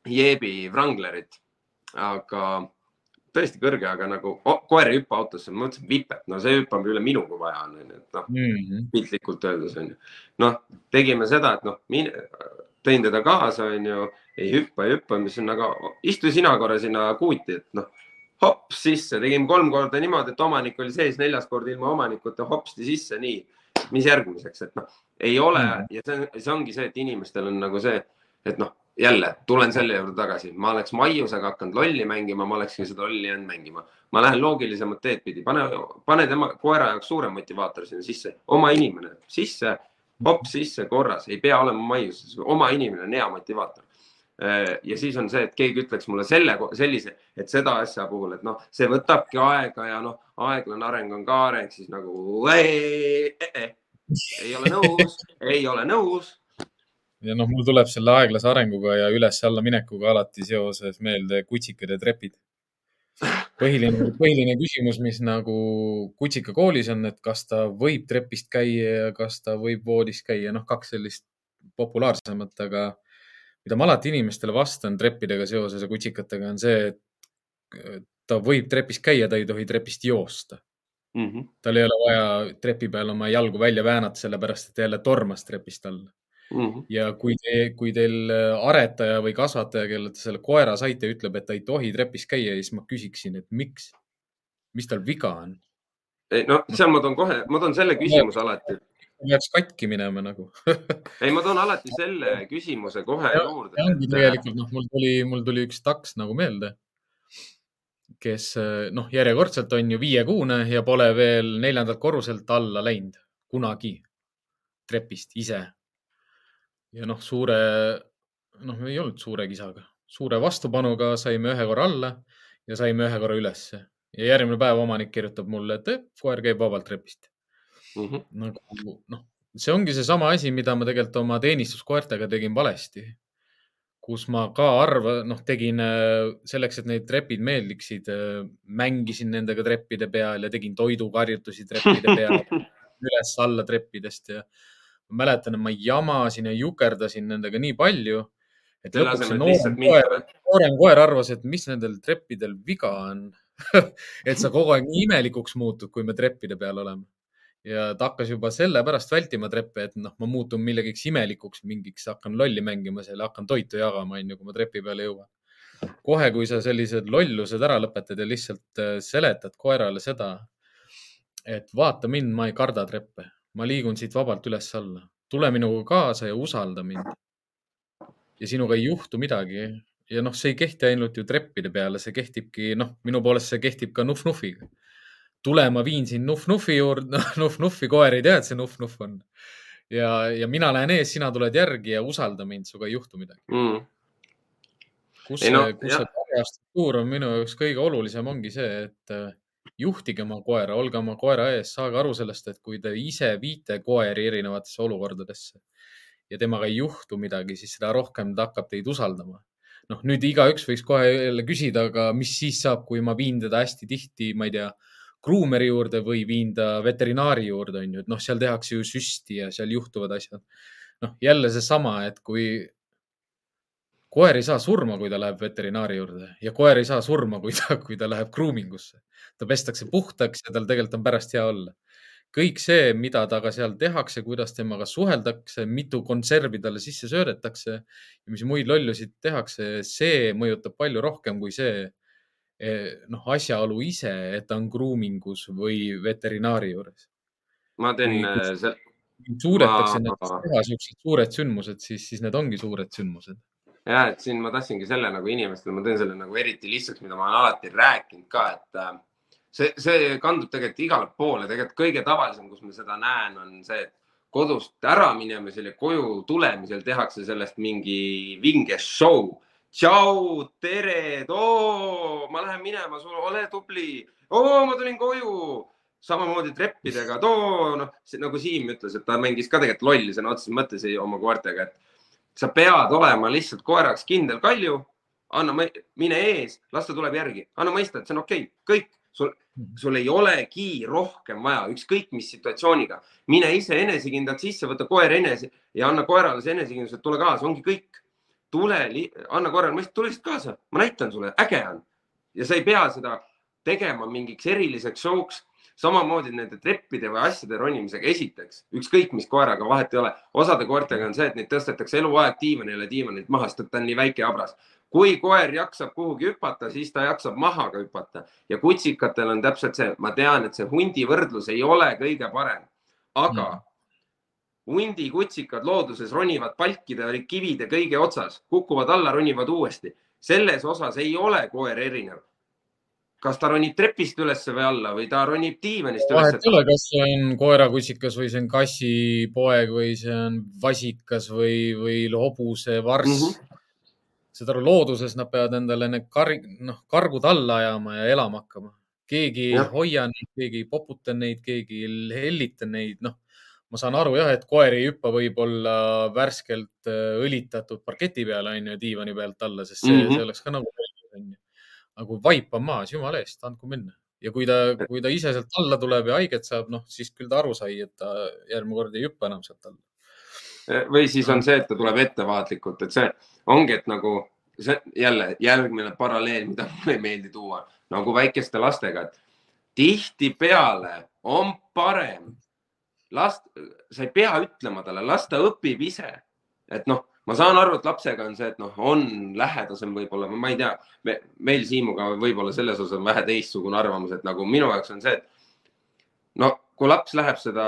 Jeebi Wranglerit, aga tõesti kõrge, aga nagu oh, koer ei hüppa autosse, ma mõtlesin vipet, no see hüppab üle minu, kui vaja on, onju, et noh mm -hmm., piltlikult öeldes onju. noh, tegime seda, et noh, tõin teda kaasa, onju, ei hüppa, ei hüppa, mis on, aga istu sina korra sinna kuuti, et noh hops sisse, tegime kolm korda niimoodi, et omanik oli sees, neljas kord ilma omanikuta hopsti sisse, nii. mis järgmiseks, et noh, ei ole mm. ja see, see ongi see, et inimestel on nagu see, et noh, jälle tulen selle juurde tagasi, ma oleks Maiusega hakanud lolli mängima, ma olekski seda lolli jäänud mängima. ma lähen loogilisemat teed pidi, pane, pane tema koera jaoks suurem motivaator sinna sisse, oma inimene. Sisse, hops sisse korras, ei pea olema Maius, oma inimene on hea motivaator ja siis on see, et keegi ütleks mulle selle, sellise, et seda asja puhul, et noh, see võtabki aega ja noh, aeglane areng on ka areng, siis nagu ei, ei, ei, ei ole nõus, ei ole nõus. ja noh, mul tuleb selle aeglase arenguga ja üles-alla minekuga alati seoses meelde kutsikad ja trepid. põhiline, põhiline küsimus, mis nagu kutsika koolis on, et kas ta võib trepist käia ja kas ta võib voodis käia, noh, kaks sellist populaarsemat, aga mida ma alati inimestele vastan treppidega seoses ja kutsikatega, on see, et ta võib trepis käia, ta ei tohi trepist joosta mm. -hmm. tal ei ole vaja trepi peal oma jalgu välja väänata, sellepärast et jälle tormas trepist alla mm. -hmm. ja kui te, kui teil aretaja või kasvataja, kellele te selle koera saite, ütleb, et ta ei tohi trepis käia, siis ma küsiksin, et miks, mis tal viga on? no seal ma toon kohe, ma toon selle küsimuse alati peaks katki minema nagu ei, ma toon alati selle küsimuse kohe ja, juurde. ongi tegelikult noh, mul tuli, mul tuli üks taks nagu meelde, kes noh, järjekordselt on ju viiekuune ja pole veel neljandalt korruselt alla läinud kunagi trepist ise. ja noh, suure, noh, ei olnud suure kisaga, suure vastupanuga saime ühe korra alla ja saime ühe korra ülesse ja järgmine päev omanik kirjutab mulle, et koer käib vabalt trepist mm. -hmm. nagu noh, see ongi seesama asi, mida ma tegelikult oma teenistuskoertega tegin valesti. kus ma ka arva, noh, tegin äh, selleks, et neid trepid meeldiksid, äh, mängisin nendega treppide peal ja tegin toidukarjutusi treppide peal üles-alla treppidest ja mäletan, et ma jamasin ja jukerdasin nendega nii palju et lõpuks see noorem koer, noorem koer arvas, et mis nendel treppidel viga on et sa kogu aeg nii imelikuks muutud, kui me treppide peal oleme. Ja ta hakkas juba sellepärast vältima treppe, et noh, ma muutun millegiks imelikuks, mingiks, hakkan lolli mängima seal hakkan toitu jagama, onju, kui ma trepi peale jõuan. kohe, kui sa sellised lollused ära lõpetad ja lihtsalt äh, seletad koerale seda, et vaata mind, ma ei karda treppe, ma liigun siit vabalt üles-alla, tule minuga kaasa ja usalda mind ja sinuga ei juhtu midagi. ja noh, see ei kehti ainult ju treppide peale, see kehtibki, noh, minu poolest see kehtib ka Nuf-Nufiga. Tule, ma viin sind Nuf-Nufi juurde, noh, Nuf-Nufi koer ei tea, et see Nuf-Nuf on. ja, ja mina lähen ees, sina tuled järgi ja usalda mind, sinuga ei juhtu midagi mm.. kus ei, no, see, kus see karjastruktuur on minu jaoks kõige olulisem, ongi see, et äh, juhtige oma koera, olge oma koera ees, saage aru sellest, et kui te ise viite koeri erinevatesse olukordadesse, ja temaga ei juhtu midagi, siis seda rohkem ta hakkab teid usaldama. noh, nüüd igaüks võiks kohe jälle küsida, aga mis siis saab, kui ma viin teda hästi tihti, ma ei tea, kruumeri juurde või viin ta veterinaari juurde, on ju, et noh, seal tehakse ju süsti ja seal juhtuvad asjad. noh, jälle seesama, et kui koer ei saa surma, kui ta läheb veterinaari juurde ja koer ei saa surma, kui ta, kui ta läheb gruumingusse. ta pestakse puhtaks ja tal tegelikult on pärast hea olla kõik see, mida temaga seal tehakse, kuidas temaga suheldakse, mitu konservi talle sisse söödetakse ja mis muid lollusid tehakse, see mõjutab palju rohkem kui see noh, asjaolu ise, et ta on gruumingus või veterinaari juures. ma teen see. suudetakse ma... teha siuksed suured sündmused, siis, siis need ongi suured sündmused ja et siin ma tahtsingi selle nagu inimestele, ma teen selle nagu eriti lihtsaks, mida ma olen alati rääkinud ka, et äh, see, see kandub tegelikult igale poole, tegelikult kõige tavalisem, kus ma seda näen, on see, et kodust ära minemisel ja koju tulemisel tehakse sellest mingi vinge show. Tšau, tere, oo, ma lähen minema, sul ole tubli, oo, ma tulin koju. samamoodi treppidega, too, noh, nagu Siim ütles, et ta mängis ka tegelikult lolli sõna otseses mõttes oma koertega, et sa pead olema lihtsalt koeraks kindel kalju, anna, mine ees, las ta tuleb järgi, anna mõista, et see on okei okay., kõik sul, mhm. sul ei olegi rohkem vaja, ükskõik mis situatsiooniga. mine ise enesekindlalt sisse, võta koer enese ja anna koerale see enesekindlus, et tule kaasa, ongi kõik. Tule, anna koerale mõista, tule lihtsalt kaasa, ma näitan sulle, äge on. ja sa ei pea seda tegema mingiks eriliseks show'ks samamoodi nende treppide või asjade ronimisega, esiteks. Ükskõik mis koeraga vahet ei ole, osade koertega on see, et neid tõstetakse eluaeg diivanile, diivanilt maha, sest ta on nii väike habras kui koer jaksab kuhugi hüpata, siis ta jaksab maha ka hüpata. Ja kutsikatel on täpselt see, ma tean, et see hundi võrdlus ei ole kõige parem, aga mm. Hundi kutsikad looduses ronivad palkide, kivide kõige otsas, kukuvad alla, ronivad uuesti. selles osas ei ole koer erinev. kas ta ronib trepist ülesse või alla või ta ronib diivanist ülesse? vahet ei ole, kas see on koerakutsikas või see on kassipoeg või see on vasikas või, või hobuse varss mm. -hmm saad aru, looduses nad peavad endale need kar-, noh, kargud alla ajama ja elama hakkama. keegi ei hoia neid, keegi ei poputa neid, keegi ei hellita neid, noh. Ma saan aru jah, et koer ei hüppa võib-olla värskelt äh, õlitatud parketi peale, onju, diivani pealt alla, sest see mm, -hmm. see oleks ka nagu, onju. aga kui vaip on maas, jumala eest, andku minna. ja kui ta, kui ta ise sealt alla tuleb ja haiget saab, noh, siis küll ta aru sai, et ta järgmine kord ei hüppa enam sealt alla või siis on see, et ta tuleb ettevaatlikult, et see ongi, et nagu see jälle järgmine paralleel, mida mulle ei meeldi tuua, nagu väikeste lastega, et tihtipeale on parem last, sa ei pea ütlema talle, las ta õpib ise. et noh, ma saan aru, et lapsega on see, et noh, on lähedasem võib-olla, ma ei tea me,, meil Siimuga võib-olla selles osas on vähe teistsugune arvamus, et nagu minu jaoks on see, et no kui laps läheb seda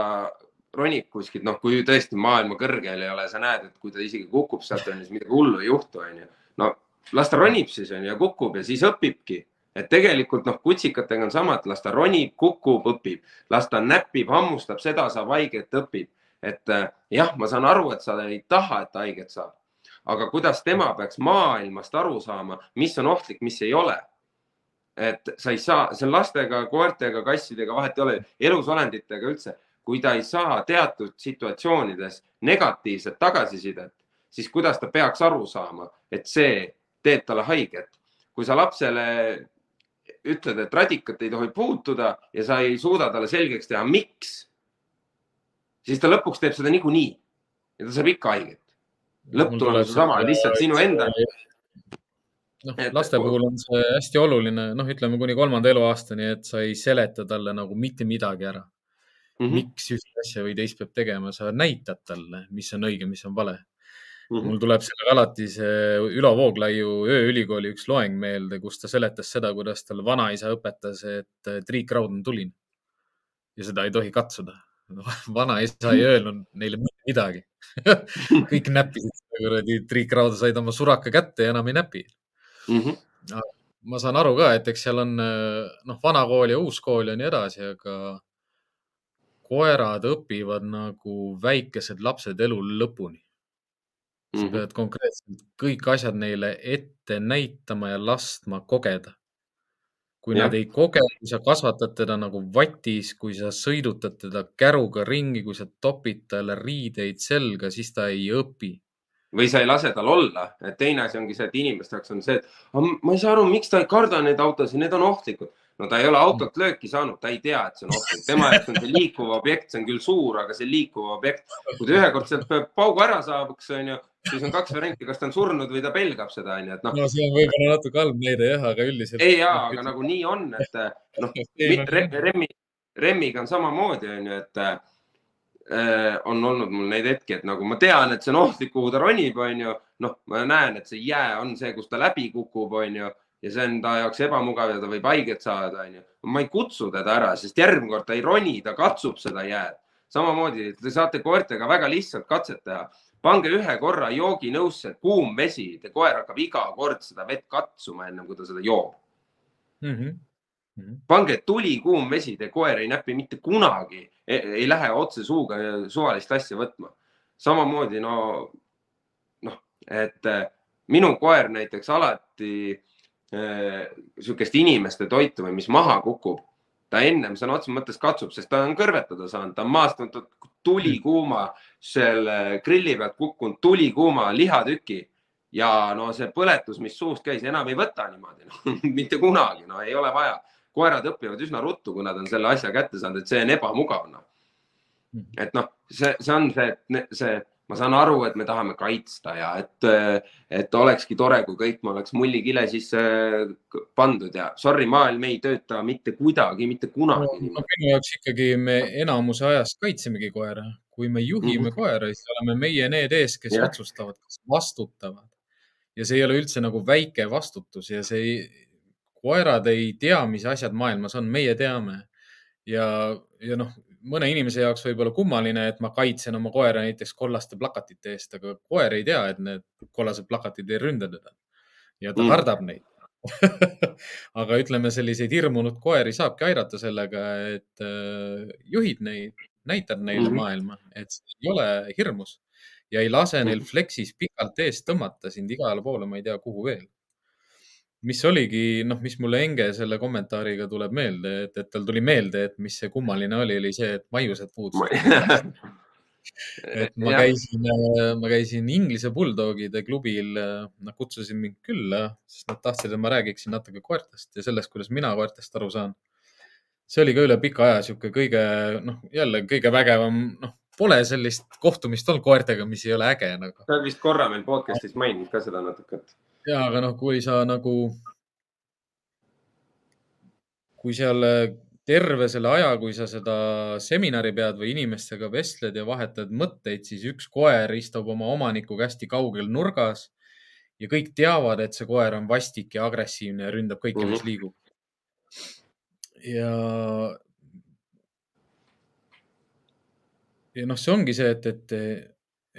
ronib kuskilt, noh, kui tõesti maailma kõrgel ei ole, sa näed, et kui ta isegi kukub sealt, on ju, siis midagi hullu ei juhtu, on ju. no las ta ronib siis on ju ja kukub ja siis õpibki, et tegelikult noh, kutsikatega on sama, et las ta ronib, kukub, õpib, las ta näppib, hammustab, seda saab haiget, õpib. et äh, jah, ma saan aru, et sa ei taha, et ta haiget saab, aga kuidas tema peaks maailmast aru saama, mis on ohtlik, mis ei ole et sa ei saa, see on lastega, koertega, kassidega, vahet ei ole, elusolenditega üldse. kui ta ei saa teatud situatsioonides negatiivset tagasisidet, siis kuidas ta peaks aru saama, et see teeb talle haiget. kui sa lapsele ütled, et radikat ei tohi puutuda ja sa ei suuda talle selgeks teha, miks, siis ta lõpuks teeb seda niikuinii ja ta saab ikka haiget. lõpptulemus on sama, lihtsalt sinu enda noh, laste puhul on see hästi oluline, noh, ütleme kuni kolmanda eluaastani, et sa ei seleta talle nagu mitte midagi ära mm. -hmm. miks ühte asja või teist peab tegema, sa näitad talle, mis on õige, mis on vale mm. -hmm. mul tuleb sellega alati see Ülo Vooglaiu ööülikooli üks loeng meelde, kus ta seletas seda, kuidas tal vanaisa õpetas, et triikraud on tuline ja seda ei tohi katsuda vanaisa ei öelnud neile midagi kõik näppisid seda kuradi triikrauda, said oma suraka kätte ja enam ei näpi mm. -hmm. ma saan aru ka, et eks seal on noh, vana kool ja uus kool ja nii edasi, aga koerad õpivad nagu väikesed lapsed elu lõpuni. Sa mm -hmm. pead konkreetselt kõik asjad neile ette näitama ja laskma kogeda. kui ja. nad ei koge, kui sa kasvatad teda nagu vatis, kui sa sõidutad teda käruga ringi, kui sa topid talle riideid selga, siis ta ei õpi või sa ei lase tal olla, et teine asi ongi see, et inimeste jaoks on see, et ma ei saa aru, miks ta ei karda neid autosid, need on ohtlikud. no ta ei ole autot lööki saanud, ta ei tea, et see on ohtlik, tema jaoks on see liikuv objekt, see on küll suur, aga see liikuv objekt. kui ta ühekord sealt paugu ära saabaks, onju, siis on kaks varianti, kas ta on surnud või ta pelgab seda, onju, et noh. no see on võib-olla natuke halb näide jah, aga üldiselt. ei jaa, aga nagu nii on, et noh, Remmi, Remmiga on samamoodi, onju, et Äh, on olnud mul neid hetki, et nagu ma tean, et see on ohtlik, kuhu ta ronib, onju. noh, ma näen, et see jää on see, kus ta läbi kukub, onju ja see on ta jaoks ebamugav ja ta võib haiget saada, onju. ma ei kutsu teda ära, sest järgmine kord ta ei roni, ta katsub seda jääd. samamoodi te saate koertega väga lihtsalt katset teha. Pange ühe korra jooginõusse kuum vesi, teie koer hakkab iga kord seda vett katsuma, ennem kui ta seda joob mm. -hmm Mm -hmm. pange tulikuum vesi, teie koer ei näpi mitte kunagi, ei lähe otse suuga suvalist asja võtma. samamoodi no, noh, et äh, minu koer näiteks alati äh, sihukest inimeste toitu või mis maha kukub, ta ennem sõna otseses mõttes katsub, sest ta on kõrvetada saanud, ta on maast võtnud tulikuuma selle grilli pealt kukkunud tulikuuma lihatüki ja no see põletus, mis suust käis, enam ei võta niimoodi no, mitte kunagi, no ei ole vaja koerad õpivad üsna ruttu, kui nad on selle asja kätte saanud, et see on ebamugav noh. Mhm. et noh, see, see on see, see, ma saan aru, et me tahame kaitsta ja et, et olekski tore, kui kõik oleks mullikile sisse pandud ja sorry, maailm ei tööta mitte kuidagi, mitte kunagi no,. minu jaoks ikkagi me enamuse ajast kaitsemegi koera, kui me juhime mm -hmm. koera, siis oleme meie need ees, kes yeah. otsustavad, kes vastutavad ja see ei ole üldse nagu väike vastutus ja see ei, koerad ei tea, mis asjad maailmas on, meie teame. ja, ja noh, mõne inimese jaoks võib olla kummaline, et ma kaitsen oma koera näiteks kollaste plakatite eest, aga koer ei tea, et need kollased plakatid ei ründa teda ja ta mm. kardab neid aga ütleme, selliseid hirmunud koeri saabki aidata sellega, et äh, juhid neid, näitad neile mm -hmm. maailma, et ei ole hirmus ja ei lase neil mhm. fleksis pikalt eest tõmmata sind igale poole, ma ei tea, kuhu veel mis oligi, noh, mis mulle Enge selle kommentaariga tuleb meelde, et, et tal tuli meelde, et mis see kummaline oli, oli see, et maiused puudusid et ma käisin, ma käisin Inglise Bulldogide klubil, nad kutsusid mind külla, sest nad tahtsid, et ma räägiksin natuke koertest ja sellest, kuidas mina koertest aru saan. See oli ka üle pika aja sihuke kõige, noh, jälle kõige vägevam, noh, pole sellist kohtumist olnud koertega, mis ei ole äge nagu. sa oled vist korra meil podcast'is maininud ka seda natuke, et ja, aga noh, kui sa nagu, kui seal terve selle aja, kui sa seda seminari pead või inimestega vestled ja vahetad mõtteid, siis üks koer istub oma omanikuga hästi kaugel nurgas ja kõik teavad, et see koer on vastik ja agressiivne ja ründab kõike mm, -hmm. mis mhm. liigub. Ja, ja noh, see ongi see, et, et,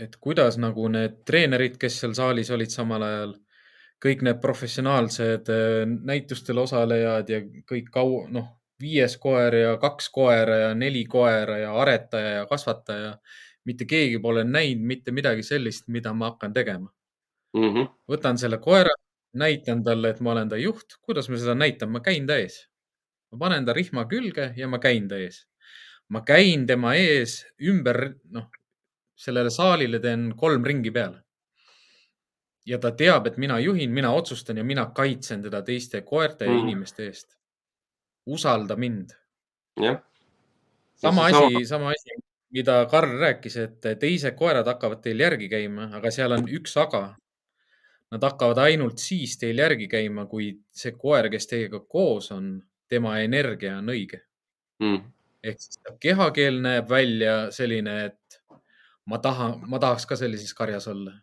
et kuidas nagu need treenerid, kes seal saalis olid samal ajal kõik need professionaalsed äh, näitustel osalejad ja kõik kau-, noh, viies koer ja kaks koera ja neli koera ja aretaja ja kasvataja. mitte keegi pole näinud mitte midagi sellist, mida ma hakkan tegema mm. -hmm. võtan selle koera, näitan talle, et ma olen ta juht. kuidas ma seda näitan, ma käin ta ees. Ma panen ta rihma külge ja ma käin ta ees. ma käin tema ees ümber, noh, sellele saalile teen kolm ringi peale ja ta teab, et mina juhin, mina otsustan ja mina kaitsen teda teiste koerte ja mm. inimeste eest. usalda mind. jah. sama asi, sama asi, mida Karl rääkis, et teised koerad hakkavad teil järgi käima, aga seal on üks aga. Nad hakkavad ainult siis teil järgi käima, kui see koer, kes teiega koos on, tema energia on õige mm.. ehk siis kehakeel näeb välja selline, et ma tahan, ma tahaks ka sellises karjas olla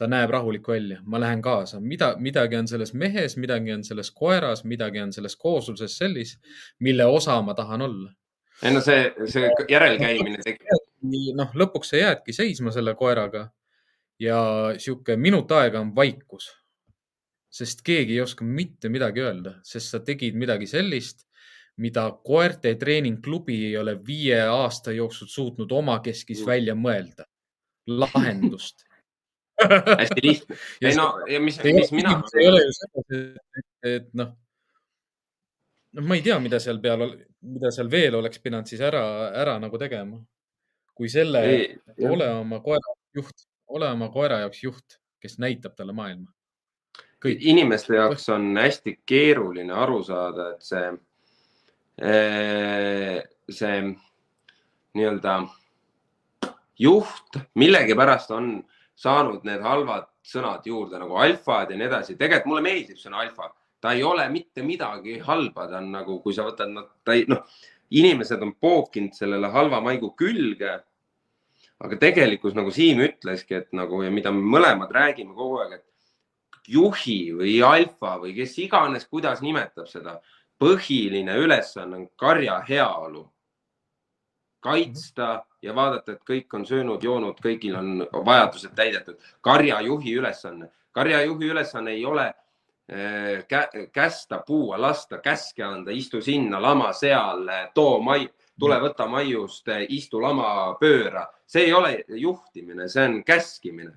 ta näeb rahulik välja, ma lähen kaasa, mida, midagi on selles mehes, midagi on selles koeras, midagi on selles koosluses sellist, mille osa ma tahan olla. ei no see, see järelkäimine tekib. noh, lõpuks sa jäädki seisma selle koeraga ja sihuke minut aega on vaikus. Sest keegi ei oska mitte midagi öelda, sest sa tegid midagi sellist, mida koerte treeningklubi ei ole viie aasta jooksul suutnud omakeskis mm. välja mõelda. lahendust hästi lihtne. ei no ja mis, mis mina. ei ole ju selles, et, et noh, noh, ma ei tea, mida seal peal, mida seal veel oleks pidanud siis ära, ära nagu tegema. kui selle, ole oma koera juht, ole oma koera jaoks juht, kes näitab talle maailma. Kõik. inimeste jaoks on hästi keeruline aru saada, et see, eh, see nii-öelda juht millegipärast on saanud need halvad sõnad juurde nagu alfad ja nii edasi. tegelikult mulle meeldib sõna alfa, ta ei ole mitte midagi halba, ta on nagu, kui sa võtad, noh, ta ei, noh, inimesed on pookinud sellele halva maigu külge. aga tegelikkus nagu Siim ütleski, et nagu ja mida me mõlemad räägime kogu aeg, et juhi või alfa või kes iganes, kuidas nimetab seda, põhiline ülesanne on karja heaolu kaitsta ja vaadata, et kõik on söönud-joonud, kõigil on vajadused täidetud. karjajuhi ülesanne, karjajuhi ülesanne ei ole äh, kä kästa, puua, lasta, käske anda, istu sinna, lama seal, too mai, tule võta maiust, istu lama, pööra. see ei ole juhtimine, see on käskimine.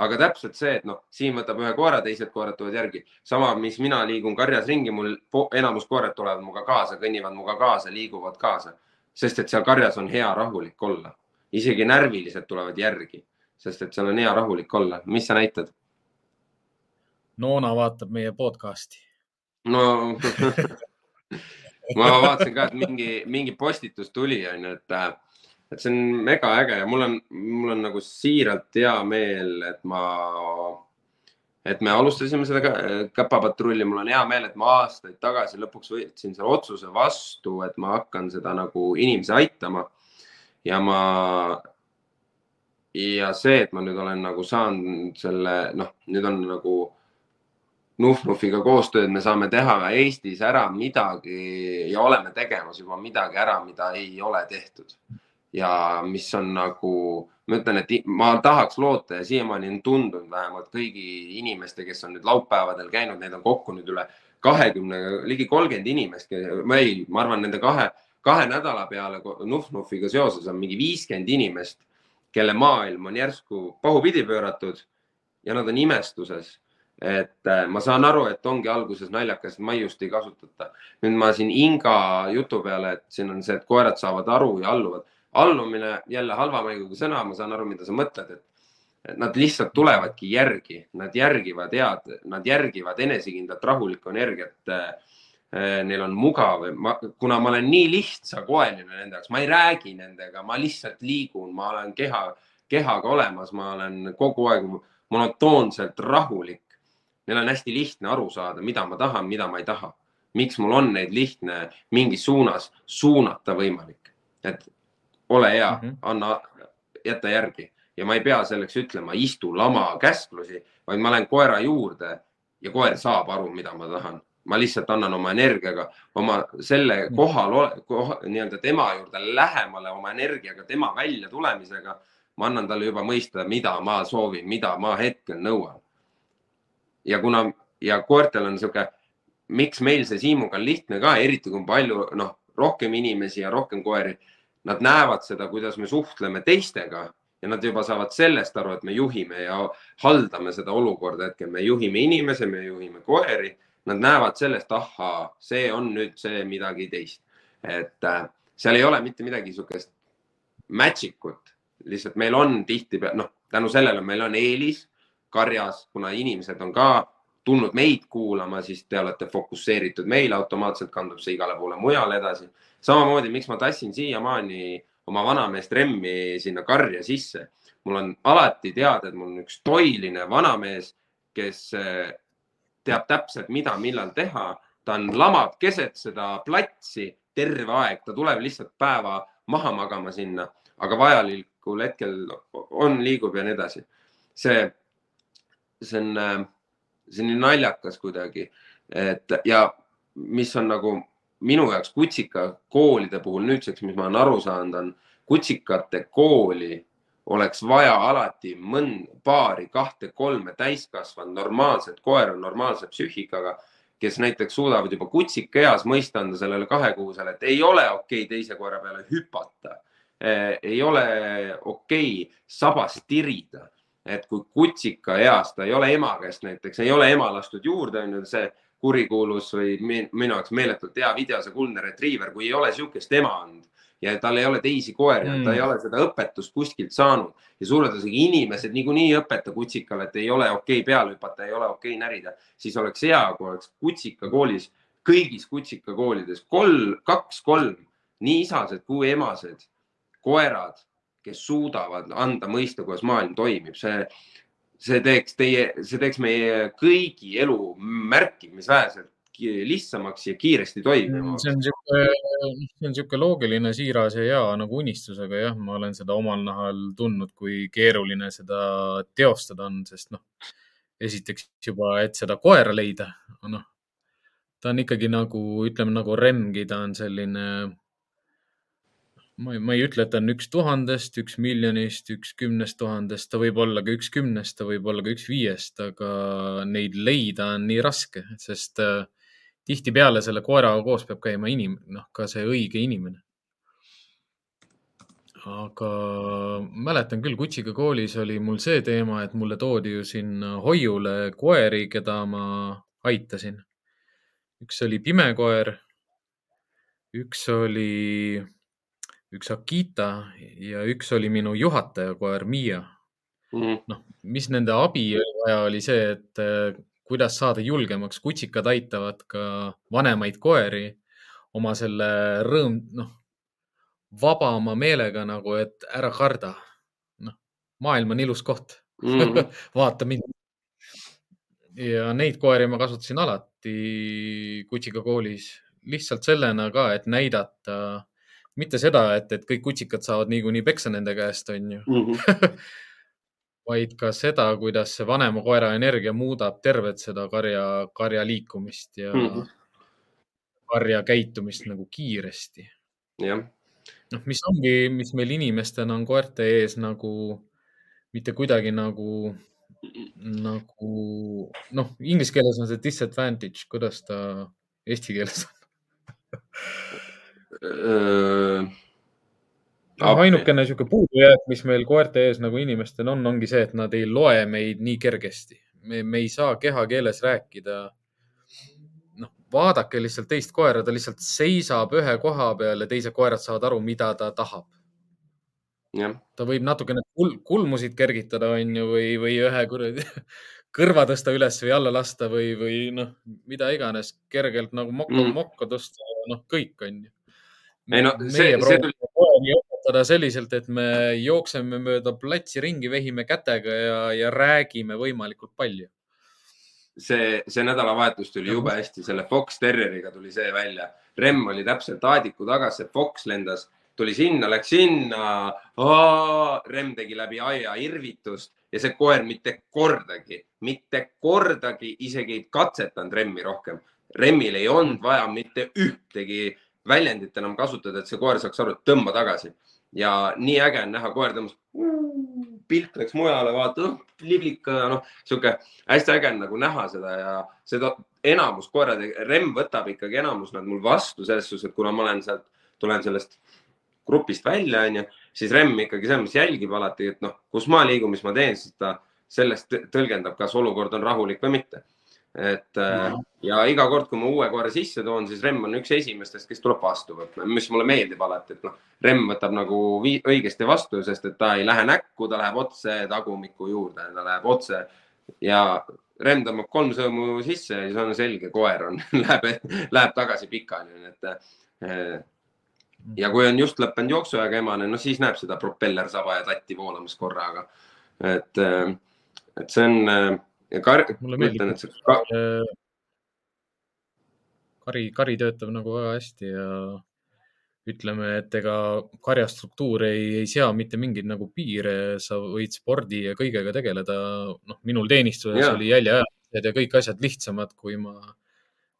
Aga täpselt see, et noh, Siim võtab ühe koera, teised koerad tulevad järgi. sama, mis mina liigun karjas ringi, mul enamus koerad tulevad minuga kaasa, kõnnivad minuga kaasa, liiguvad kaasa sest et seal karjas on hea rahulik olla. isegi närvilised tulevad järgi, sest et seal on hea rahulik olla. mis sa näitad? Noona vaatab meie podcast'i. no ma vaatasin ka, et mingi, mingi postitus tuli, onju, et, et see on mega äge ja mul on, mul on nagu siiralt hea meel, et ma et me alustasime seda käpapatrulli, mul on hea meel, et ma aastaid tagasi lõpuks võtsin selle otsuse vastu, et ma hakkan seda nagu inimesi aitama. ja ma, ja see, et ma nüüd olen nagu saanud selle, noh, nüüd on nagu Nuf-Nufiga koostööd, me saame teha Eestis ära midagi ja oleme tegemas juba midagi ära, mida ei ole tehtud ja mis on nagu, ma ütlen, et ma tahaks loota ja siiamaani on tundunud vähemalt kõigi inimeste, kes on nüüd laupäevadel käinud, neid on kokku nüüd üle kahekümne, ligi kolmkümmend inimest, ei, ma arvan, nende kahe, kahe nädala peale Nuf-Nufiga seoses on mingi viiskümmend inimest, kelle maailm on järsku pahupidi pööratud ja nad on imestuses et äh, ma saan aru, et ongi alguses naljakas, et maiust ei kasutata. nüüd ma siin Inga jutu peale, et siin on see, et koerad saavad aru ja alluvad allumine, jälle halva maiguga sõna, ma saan aru, mida sa mõtled, et nad lihtsalt tulevadki järgi, nad järgivad head, nad järgivad enesekindlat rahulikku energiat. Eh, neil on mugav, kuna ma olen nii lihtsakoeline nende jaoks, ma ei räägi nendega, ma lihtsalt liigun, ma olen keha, kehaga olemas, ma olen kogu aeg monotoonselt rahulik. Neil on hästi lihtne aru saada, mida ma tahan, mida ma ei taha. miks mul on neid lihtne mingis suunas suunata võimalik, et ole hea mm, -hmm. anna, jäta järgi ja ma ei pea selleks ütlema, istu lama käsklusi, vaid ma lähen koera juurde ja koer saab aru, mida ma tahan. ma lihtsalt annan oma energiaga, oma selle mhm. kohal koha,, nii-öelda tema juurde lähemale oma energiaga, tema välja tulemisega. ma annan talle juba mõista, mida ma soovin, mida ma hetkel nõuan. ja kuna ja koertel on niisugune, miks meil see Siimuga on lihtne ka, eriti kui on palju, noh, rohkem inimesi ja rohkem koeri. Nad näevad seda, kuidas me suhtleme teistega ja nad juba saavad sellest aru, et me juhime ja haldame seda olukorda hetkel, me juhime inimesi, me juhime koeri. Nad näevad sellest, ahhaa, see on nüüd see midagi teist, et äh, seal ei ole mitte midagi niisugust magic ut, lihtsalt meil on tihtipeale, noh, tänu sellele meil on eelis karjas, kuna inimesed on ka tulnud meid kuulama, siis te olete fokusseeritud meile, automaatselt kandub see igale poole mujale edasi. Samamoodi, miks ma tassin siiamaani oma vanameest Remmi sinna karja sisse. mul on alati teada, et mul on üks toiline vanamees, kes eh, teab täpselt, mida, millal teha. ta on, lamab keset seda platsi terve aeg, ta tuleb lihtsalt päeva maha magama sinna, aga vajalikul hetkel on, liigub ja nii edasi. see, see on, eh, see on nii naljakas kuidagi, et ja mis on nagu minu jaoks kutsikakoolide puhul nüüdseks, mis ma olen aru saanud, on kutsikate kooli oleks vaja alati mõnd-, paari, kahte-kolme täiskasvanud normaalset koera, normaalse psüühikaga, kes näiteks suudavad juba kutsikaeas mõista anda sellele kahekuusele, et ei ole okei okay teise koera peale hüpata. ei ole okei okay sabast tirida, et kui kutsikaeas ta ei ole ema käest näiteks, ei ole ema lastud juurde, on ju see kurikuulus või minu jaoks meeletult hea video, see kuldne retriiver, kui ei ole sihukest ema olnud ja tal ei ole teisi koeri mm., ta ei ole seda õpetust kuskilt saanud ja suure tõenäosusega inimesed niikuinii ei õpeta kutsikale, et ei ole okei okay peale hüpata, ei ole okei okay närida, siis oleks hea, kui oleks kutsikakoolis, kõigis kutsikakoolides kolm, kaks-kolm nii isased kui emased koerad, kes suudavad anda mõista, kuidas maailm toimib, see see teeks teie, see teeks meie kõigi elu märkimisväärselt lihtsamaks ja kiiresti toimima. see on niisugune, see on niisugune loogiline, siiras ja hea nagu unistus, aga jah, ma olen seda omal nahal tundnud, kui keeruline seda teostada on, sest noh, esiteks juba, et seda koera leida, noh, ta on ikkagi nagu, ütleme nagu Remgi, ta on selline ma ei, ma ei ütle, et ta on üks tuhandest, üks miljonist, üks kümnest tuhandest, ta võib olla ka üks kümnest, ta võib olla ka üks viiest, aga neid leida on nii raske, sest äh, tihtipeale selle koeraga koos peab käima inimene, noh, ka see õige inimene. aga mäletan küll, Kutsiga koolis oli mul see teema, et mulle toodi ju sinna hoiule koeri, keda ma aitasin. üks oli pime koer, üks oli üks Akita ja üks oli minu juhatajakoer Miia mm -hmm.. noh, mis nende abi oli vaja, oli see, et eh, kuidas saada julgemaks. kutsikad aitavad ka vanemaid koeri oma selle rõõm, noh, vabama meelega nagu, et ära karda. noh, maailm on ilus koht mm. -hmm. vaata mind. ja neid koeri ma kasutasin alati kutsikakoolis lihtsalt sellena ka, et näidata mitte seda, et, et kõik kutsikad saavad niikuinii peksa nende käest, on ju mm. -hmm. vaid ka seda, kuidas see vanema koera energia muudab tervet seda karja, karja liikumist ja mm -hmm. karja käitumist nagu kiiresti. jah. noh, mis ongi, mis meil inimestena on koerte ees nagu mitte kuidagi nagu, nagu noh, inglise keeles on see disadvantage, kuidas ta eesti keeles on Äh, no, ainukene niisugune puudujääk, mis meil koerte ees nagu inimestel on, ongi see, et nad ei loe meid nii kergesti. me, me ei saa kehakeeles rääkida. noh, vaadake lihtsalt teist koera, ta lihtsalt seisab ühe koha peal ja teised koerad saavad aru, mida ta tahab. ta võib natukene kul kulmusid kergitada, onju, või, või ühe kuradi kõrva tõsta üles või alla lasta või, või noh, mida iganes kergelt nagu mokko mm., mokko tõsta, noh, kõik onju ei no see, see tuli. õpetada selliselt, et me jookseme mööda platsi ringi, vehime kätega ja, ja räägime võimalikult palju. see, see nädalavahetus tuli jube hästi, selle Fox Terrieriga tuli see välja. Remm oli täpselt Aadiku taga, see Fox lendas, tuli sinna, läks sinna. Remm tegi läbi aia irvitust ja see koer mitte kordagi, mitte kordagi isegi ei katsetanud Remmi rohkem. Remmil ei olnud vaja mitte ühtegi väljendit enam kasutada, et see koer saaks aru, et tõmba tagasi. ja nii äge on näha, koer tõmbas, pilk läks mujale, vaata oh,, liblika noh, sihuke hästi äge on nagu näha seda ja seda enamus koerad, Remm võtab ikkagi enamus nad mul vastu selles suhtes, et kuna ma olen sealt, tulen sellest grupist välja, onju, siis Remm ikkagi selles mõttes jälgib alati, et noh, kus ma liigun, mis ma teen, siis ta sellest tõlgendab, kas olukord on rahulik või mitte et äh, ja iga kord, kui ma uue koera sisse toon, siis Remm on üks esimestest, kes tuleb vastu võtma, mis mulle meeldib alati, et noh, Remm võtab nagu õigesti vastu, sest et ta ei lähe näkku, ta läheb otse tagumiku juurde, ta läheb otse ja Remm tõmbab kolm sõõmu sisse ja siis on selge, koer on läheb, läheb tagasi pikali, et. Äh, ja kui on just lõppenud jooksuajaga emane, no siis näeb seda propellersaba ja tatti voolamas korraga. et, äh, et see on ja kar-, mulle meeldib, et see ka... kari, kari töötab nagu väga hästi ja ütleme, et ega karja struktuur ei, ei sea mitte mingeid nagu piire, sa võid spordi ja kõigega tegeleda. noh, minul teenistuses ja. oli jäljeajalised ja kõik asjad lihtsamad, kui ma,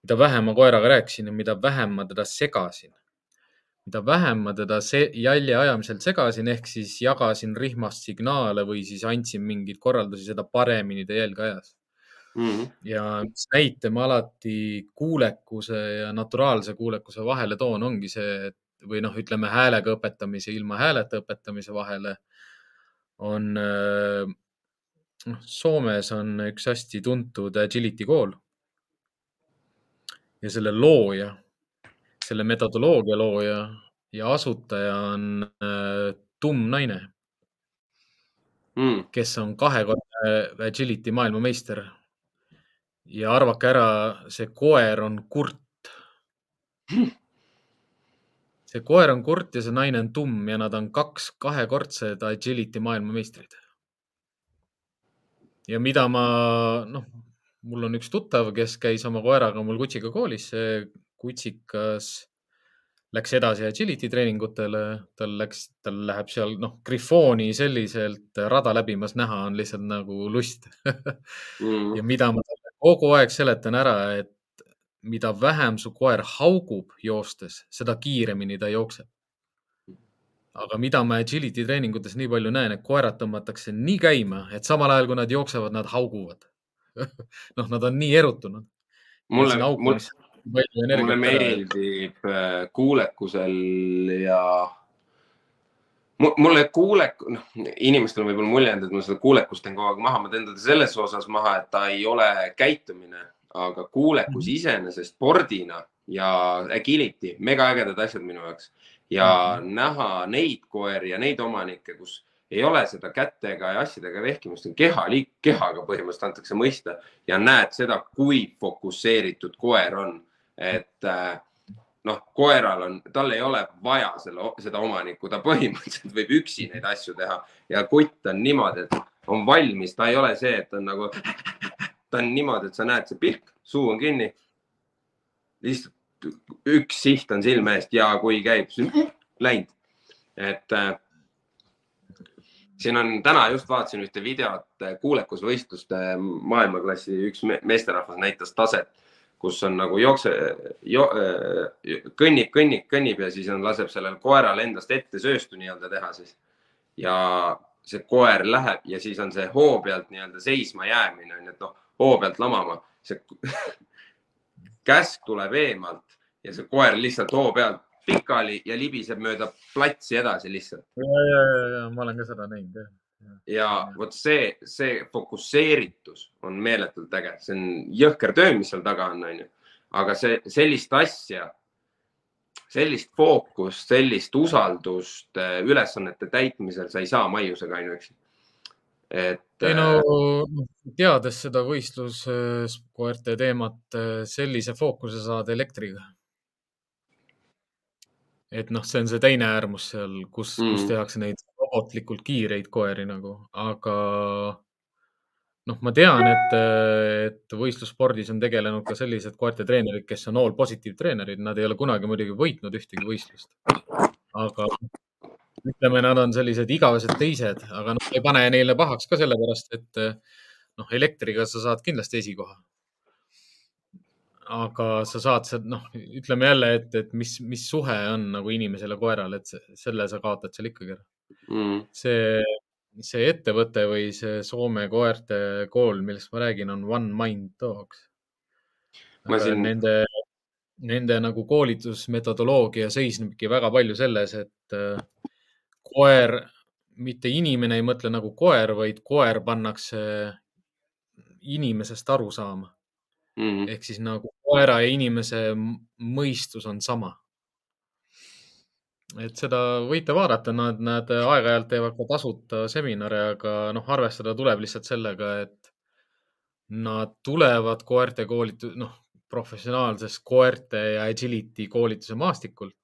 mida vähem ma koeraga rääkisin ja mida vähem ma teda segasin mida vähem ma teda jälje ajamisel segasin, ehk siis jagasin rihmast signaale või siis andsin mingeid korraldusi, seda paremini ta jälge ajas mm. -hmm. ja mis näite ma alati kuulekuse ja naturaalse kuulekuse vahele toon, ongi see, või noh, ütleme häälega õpetamise, ilma hääleta õpetamise vahele on noh, Soomes on üks hästi tuntud agility kool. ja selle looja selle metodoloogia looja ja asutaja on äh, tumm naine mm., kes on kahekordne agility maailmameister. ja arvake ära, see koer on kurt see koer on kurt ja see naine on tumm ja nad on kaks kahekordsed agility maailmameistrid. ja mida ma, noh, mul on üks tuttav, kes käis oma koeraga mul kutsiga koolis, kutsikas läks edasi agility treeningutele, tal läks, tal läheb seal noh, Grifoni selliselt rada läbimas näha on lihtsalt nagu lust mm. ja mida ma kogu aeg seletan ära, et mida vähem su koer haugub joostes, seda kiiremini ta jookseb. aga mida ma agility treeningutes nii palju näen, et koerad tõmmatakse nii käima, et samal ajal kui nad jooksevad, nad hauguvad noh, nad on nii erutunud. mulle, mulle, mulle meeldib äh, kuulekusel ja mulle kuulek, noh, inimestel on võib-olla mulje jäänud, et ma seda kuulekust teen kogu aeg maha, ma teen teda selles osas maha, et ta ei ole käitumine, aga kuulekus -hmm. iseenesest spordina ja agility, megaägedad asjad minu jaoks ja mm -hmm. näha neid koeri ja neid omanikke, kus ei ole seda kätega ja asjadega vehkimist, keha, kehaga põhimõtteliselt antakse mõista ja näed seda, kui fokusseeritud koer on et äh, noh, koeral on, tal ei ole vaja selle, seda omanikku, ta põhimõtteliselt võib üksi neid asju teha. Ja kutt on niimoodi, et on valmis, ta ei ole see, et on nagu, ta on niimoodi, et sa näed, see pilk, suu on kinni. lihtsalt üks siht on silme eest ja kui käib, läinud, et äh, siin on täna just vaatasin ühte videot äh, kuulekusvõistluste maailmaklassi, üks meesterahvas näitas taset kus on nagu jookse jo,, kõnnib, kõnnib, kõnnib ja siis on, laseb sellel koeral endast ette sööstu nii-öelda teha siis. ja see koer läheb ja siis on see hoo pealt nii-öelda seisma jäämine on ju, et noh, hoo pealt lamama, see käsk tuleb eemalt ja see koer lihtsalt hoo pealt pikali ja libiseb mööda platsi edasi lihtsalt. ja, ja, ja, ja ma olen ka seda näinud jah ja vot see, see fokusseeritus on meeletult äge, see on jõhker töö, mis seal taga on, onju. aga see, sellist asja, sellist fookust, sellist usaldust äh, ülesannete täitmisel sa ei saa maiusega ainuüksi. et. ei no äh, teades seda võistluskoerte teemat, äh, sellise fookuse saad elektriga et noh, see on see teine äärmus seal, kus mm., kus tehakse neid robotlikult kiireid koeri nagu, aga noh, ma tean, et, et võistlusspordis on tegelenud ka sellised koerte treenerid, kes on all positive treenerid, nad ei ole kunagi muidugi võitnud ühtegi võistlust. aga ütleme, nad on sellised igavesed teised, aga noh, ei pane neile pahaks ka sellepärast, et noh, elektriga sa saad kindlasti esikoha. aga sa saad seal, noh, ütleme jälle, et, et mis, mis suhe on nagu inimesel ja koeral, et selle sa kaotad seal ikkagi ära mm.. see, see ettevõte või see Soome koerte kool, millest ma räägin, on One Mind Dogs. Siin... Nende, nende nagu koolitusmetodoloogia seisnebki väga palju selles, et äh, koer, mitte inimene ei mõtle nagu koer, vaid koer pannakse inimesest aru saama mm. -hmm. ehk siis nagu koera ja inimese mõistus on sama. Et seda võite vaadata, nad, nad aeg-ajalt teevad ka tasuta seminare, aga noh, arvestada tuleb lihtsalt sellega, et nad tulevad koerte koolitu-, noh, professionaalsest koerte ja agility koolituse maastikult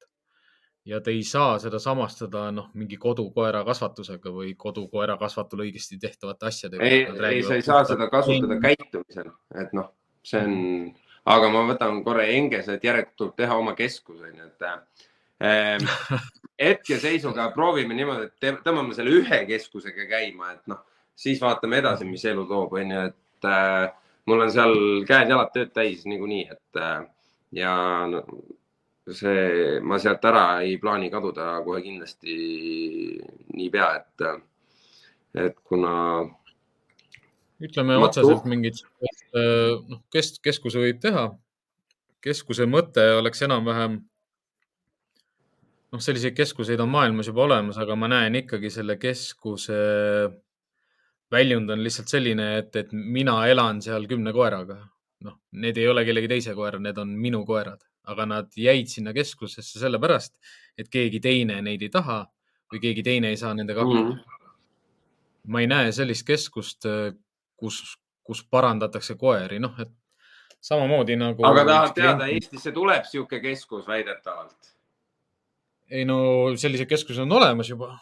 ja te ei saa seda samastada noh, mingi kodukoera kasvatusega või kodukoera kasvatul õigesti tehtavate asjadega. ei, ei, sa ei saa seda kasutada käitumisel, et noh, see on, aga ma võtan korra Engese, et järelikult tuleb teha oma keskus, onju, et hetkeseisuga proovime niimoodi, et tõmbame selle ühe keskusega käima, et noh, siis vaatame edasi, mis elu toob, onju, et äh, mul on seal käed-jalad tööd täis niikuinii, et äh, ja no, see, ma sealt ära ei plaani kaduda kohe kindlasti niipea, et, et kuna. ütleme otseselt mingit, noh, kes, keskuse võib teha. keskuse mõte oleks enam-vähem, noh, selliseid keskuseid on maailmas juba olemas, aga ma näen ikkagi selle keskuse väljund on lihtsalt selline, et, et mina elan seal kümne koeraga. noh, need ei ole kellegi teise koer, need on minu koerad aga nad jäid sinna keskusesse sellepärast, et keegi teine neid ei taha või keegi teine ei saa nendega hakkama mm. -hmm. ma ei näe sellist keskust, kus, kus parandatakse koeri, noh, et samamoodi nagu. aga tahad teada, Eestisse tuleb sihuke keskus väidetavalt? Ei no sellised keskused on olemas juba.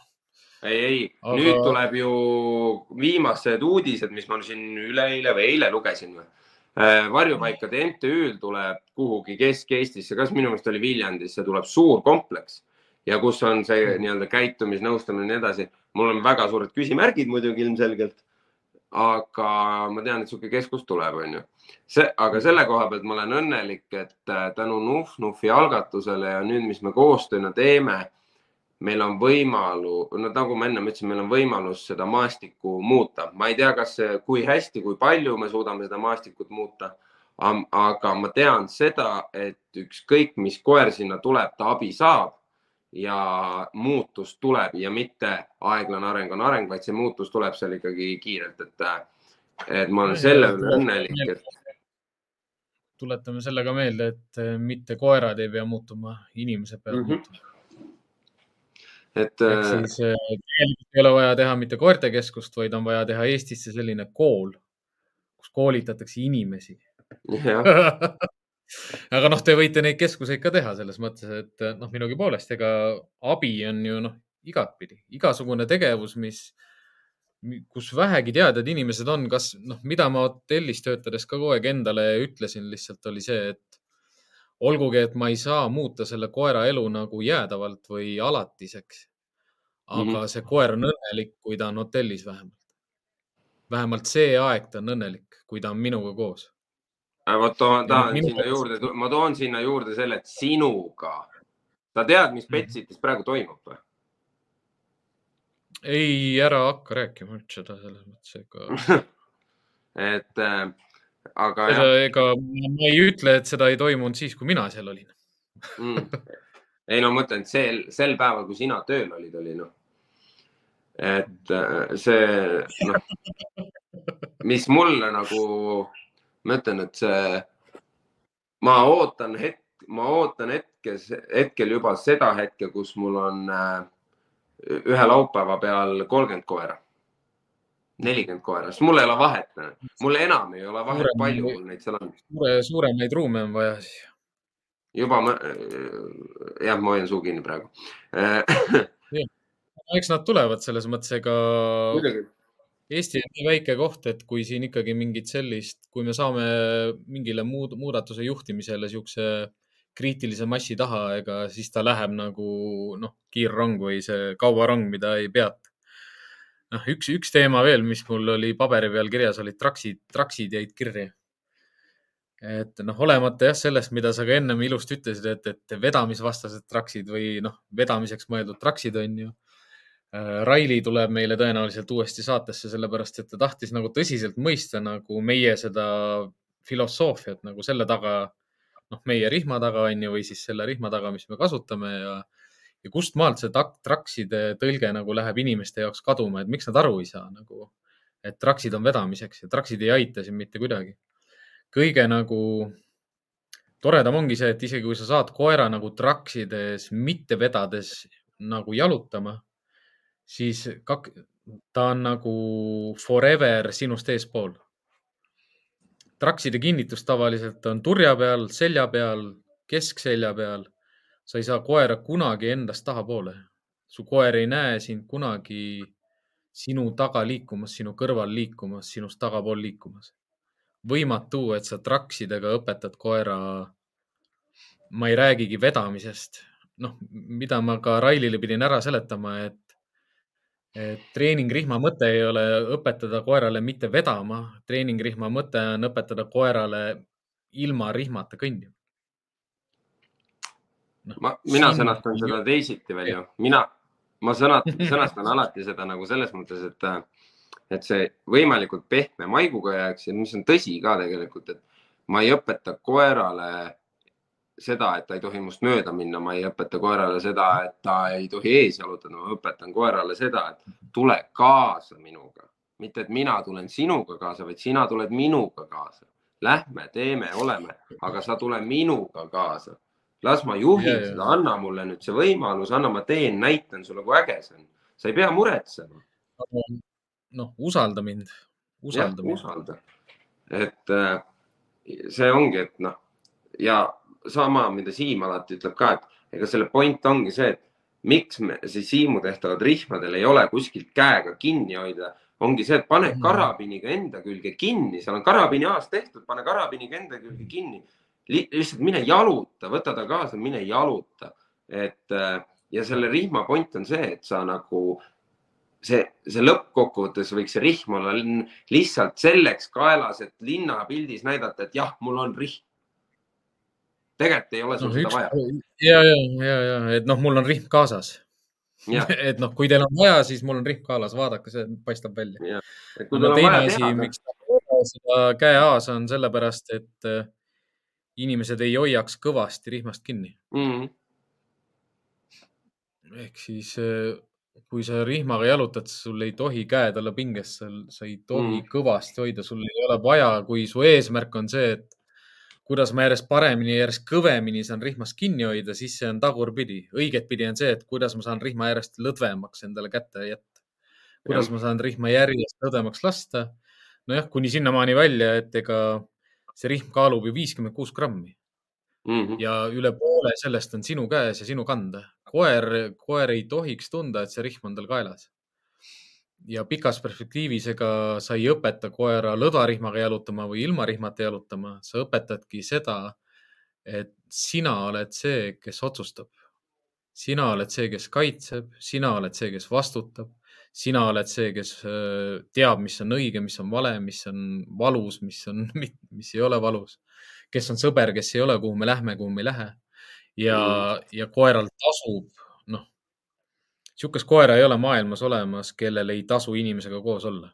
ei, ei aga..., nüüd tuleb ju viimased uudised, mis ma siin üleeile või eile lugesin või Äh, varjupaikade MTÜ-l tuleb kuhugi Kesk-Eestisse, kas minu meelest oli Viljandisse, tuleb suur kompleks ja kus on see nii-öelda käitumisnõustamine ja nii edasi. mul on väga suured küsimärgid muidugi ilmselgelt. aga ma tean, et niisugune keskus tuleb, onju. See, aga selle koha pealt ma olen õnnelik, et äh, tänu Nuf-Nufi algatusele ja nüüd, mis me koostööna teeme meil on võimalus, no nagu ma ennem ütlesin, meil on võimalus seda maastikku muuta. ma ei tea, kas, kui hästi, kui palju me suudame seda maastikut muuta. aga ma tean seda, et ükskõik, mis koer sinna tuleb, ta abi saab ja muutus tuleb ja mitte aeglane areng on areng, vaid see muutus tuleb seal ikkagi kiirelt, et, et ma olen selle üle õnnelik, et tuletame selle ka meelde, et mitte koerad ei pea muutuma, inimesed peavad mm -hmm. muutuma et. ehk äh, siis äh, tegelikult ei ole vaja teha mitte koertekeskust, vaid on vaja teha Eestisse selline kool, kus koolitatakse inimesi aga noh, te võite neid keskuseid ka teha selles mõttes, et noh, minugi poolest, ega abi on ju noh, igatpidi, igasugune tegevus, mis, kus vähegi teadjad inimesed on, kas noh, mida ma hotellis töötades ka kogu aeg endale ütlesin lihtsalt oli see, et olgugi, et ma ei saa muuta selle koera elu nagu jäädavalt või alatiseks. aga mm -hmm. see koer on õnnelik, kui ta on hotellis vähemalt. vähemalt see aeg ta on õnnelik, kui ta on minuga koos. Äh, vot tahan minu... sinna juurde, ma toon sinna juurde selle, et sinuga. sa tead, mis mhm. Betsitis praegu toimub või? Ei, ära hakka rääkima üldse seda selles mõttes, ega et äh, aga ega ma ei ütle, et seda ei toimunud siis, kui mina seal olin. Mm.. ei no ma mõtlen, et sel, sel päeval, kui sina tööl olid, oli noh, et äh, see noh, mis mulle nagu, ma ütlen, et see, ma ootan hetk, ma ootan hetkes, hetkel juba seda hetke, kus mul on äh, ühe laupäeva peal kolmkümmend koera. nelikümmend koera, sest mul ei ole vahet, mul enam ei ole vahet, palju mul neid seal on. suure, suuremaid ruume on vaja siis. juba ma, jah, ma hoian suu kinni praegu. Eks nad tulevad selles mõttes, ega Eesti on nii väike koht, et kui siin ikkagi mingit sellist, kui me saame mingile muud, muudatuse juhtimisele siukse kriitilise massi taha, ega siis ta läheb nagu noh, kiirrong või see kaubarong, mida ei peata noh, üks, üks teema veel, mis mul oli paberi peal kirjas, olid traksid, traksid jäid kirja. et noh, olemata jah sellest, mida sa ka ennem ilusti ütlesid, et, et vedamisvastased traksid või noh, vedamiseks mõeldud traksid on ju. Raili tuleb meile tõenäoliselt uuesti saatesse, sellepärast et ta tahtis nagu tõsiselt mõista nagu meie seda filosoofiat nagu selle taga, noh, meie rihma taga on ju, või siis selle rihma taga, mis me kasutame ja, ja kust maalt see trakside tõlge nagu läheb inimeste jaoks kaduma, et miks nad aru ei saa nagu, et traksid on vedamiseks ja traksid ei aita siin mitte kuidagi kõige nagu toredam ongi see, et isegi kui sa saad koera nagu traksides mitte vedades nagu jalutama, siis kak, ta on nagu forever sinust eespool. Trakside kinnitus tavaliselt on turja peal, selja peal, keskselja peal. sa ei saa koera kunagi endast tahapoole. su koer ei näe sind kunagi sinu taga liikumas, sinu kõrval liikumas, sinust tagapool liikumas võimatu, et sa traksidega õpetad koera. ma ei räägigi vedamisest, noh, mida ma ka Railile pidin ära seletama, et, treeningrihma mõte ei ole õpetada koerale mitte vedama, treeningrihma mõte on õpetada koerale ilma rihmata kõndima no,. ma, mina siin... sõnastan seda teisiti veel ju, mina, ma sõnat, sõnastan alati seda nagu selles mõttes, et et see võimalikult pehme maiguga jääks ja mis on tõsi ka tegelikult, et ma ei õpeta koerale seda, et ta ei tohi must mööda minna, ma ei õpeta koerale seda, et ta ei tohi ees jalutada, ma õpetan koerale seda, et tule kaasa minuga, mitte et mina tulen sinuga kaasa, vaid sina tuled minuga kaasa. Lähme, teeme, oleme, aga sa tule minuga kaasa. las ma juhin yeah, seda, anna mulle nüüd see võimalus, anna, ma teen, näitan sulle, kui äge see on. sa ei pea muretsema noh, usalda mind, usalda mind. usalda, et äh, see ongi, et noh ja sama, mida Siim alati ütleb ka, et ega selle point ongi see, et miks me siis Siimu tehtavad rihmadel ei ole kuskilt käega kinni hoida, ongi see, et pane mm. karabiniga enda külge kinni, seal on karabini aas tehtud, pane karabiniga enda külge kinni. lihtsalt mine jaluta, võta ta kaasa, mine jaluta, et ja selle rihma point on see, et sa nagu see, see lõppkokkuvõttes võiks see rihm olla lihtsalt selleks kaelas, et linnapildis näidata, et jah, mul on rihm. Tegelikult ei ole sul no, seda üks... vaja. ja, ja, ja, ja, et noh, mul on rihm kaasas. et noh, kui teil on vaja, siis mul on rihm kaasas, vaadake, see paistab välja. no teine asi, miks seda käe aas on sellepärast, et äh, inimesed ei hoiaks kõvasti rihmast kinni mm. -hmm. ehk siis äh, kui sa rihmaga jalutad, sul ei tohi käed olla pinges, sa ei tohi mm. kõvasti hoida, sul ei ole vaja, kui su eesmärk on see, et kuidas ma järjest paremini, järjest kõvemini saan rihmast kinni hoida, siis see on tagurpidi. õigetpidi on see, et kuidas ma saan rihma järjest lõdvemaks endale kätte jätta. kuidas ja. ma saan rihma järjest lõdvemaks lasta. nojah, kuni sinnamaani välja, et ega see rihm kaalub ju viiskümmend kuus grammi mm. -hmm. ja üle poole sellest on sinu käes ja sinu kanda koer, koer ei tohiks tunda, et see rihm on tal kaelas. Ja pikas perspektiivis, ega sa ei õpeta koera lõdarihmaga jalutama või ilma rihmata jalutama, sa õpetadki seda, et sina oled see, kes otsustab. sina oled see, kes kaitseb, sina oled see, kes vastutab, sina oled see, kes teab, mis on õige, mis on vale, mis on valus, mis on, mis ei ole valus, kes on sõber, kes ei ole, kuhu me lähme, kuhu me ei lähe ja mm., ja koeral tasub, sihukest koera ei ole maailmas olemas, kellel ei tasu inimesega koos olla.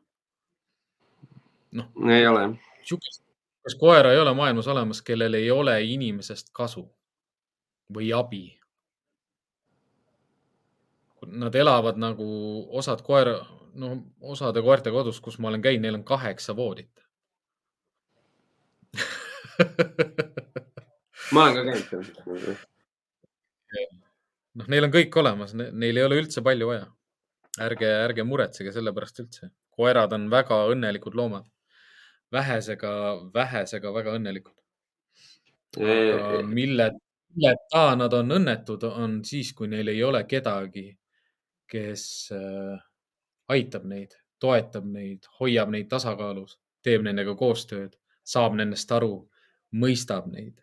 noh, ei ole. sihukest koera ei ole maailmas olemas, kellel ei ole inimesest kasu või abi. Nad elavad nagu osad koera, no osade koerte kodus, kus ma olen käinud, neil on kaheksa voodit ma olen ka käinud seal noh, neil on kõik olemas, neil ei ole üldse palju vaja. ärge, ärge muretsege selle pärast üldse. koerad on väga õnnelikud loomad. vähesega, vähesega väga õnnelikud. mille, milleta nad on õnnetud, on siis, kui neil ei ole kedagi, kes äh, aitab neid, toetab neid, hoiab neid tasakaalus, teeb nendega koostööd, saab nendest aru, mõistab neid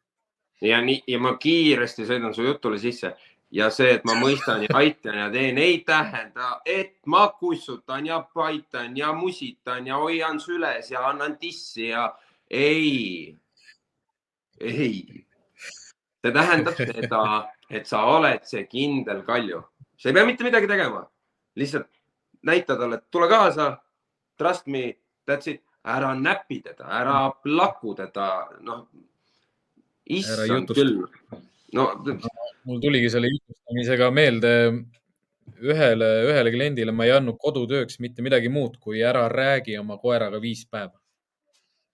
ja nii, ja ma kiiresti sõidan su jutule sisse ja see, et ma mõistan ja aitan ja teen, ei tähenda, et ma kussutan ja paitan ja musitan ja hoian süles ja annan tissi ja ei. ei, see tähendab seda, et sa oled see kindel Kalju, sa ei pea mitte midagi tegema, lihtsalt näita talle, et tule kaasa. Trust me, that's it, ära näpi teda, ära plaku teda, noh. issand küll. no mul tuligi selle jutustamisega meelde ühele, ühele kliendile ma ei andnud kodutööks mitte midagi muud, kui ära räägi oma koeraga viis päeva.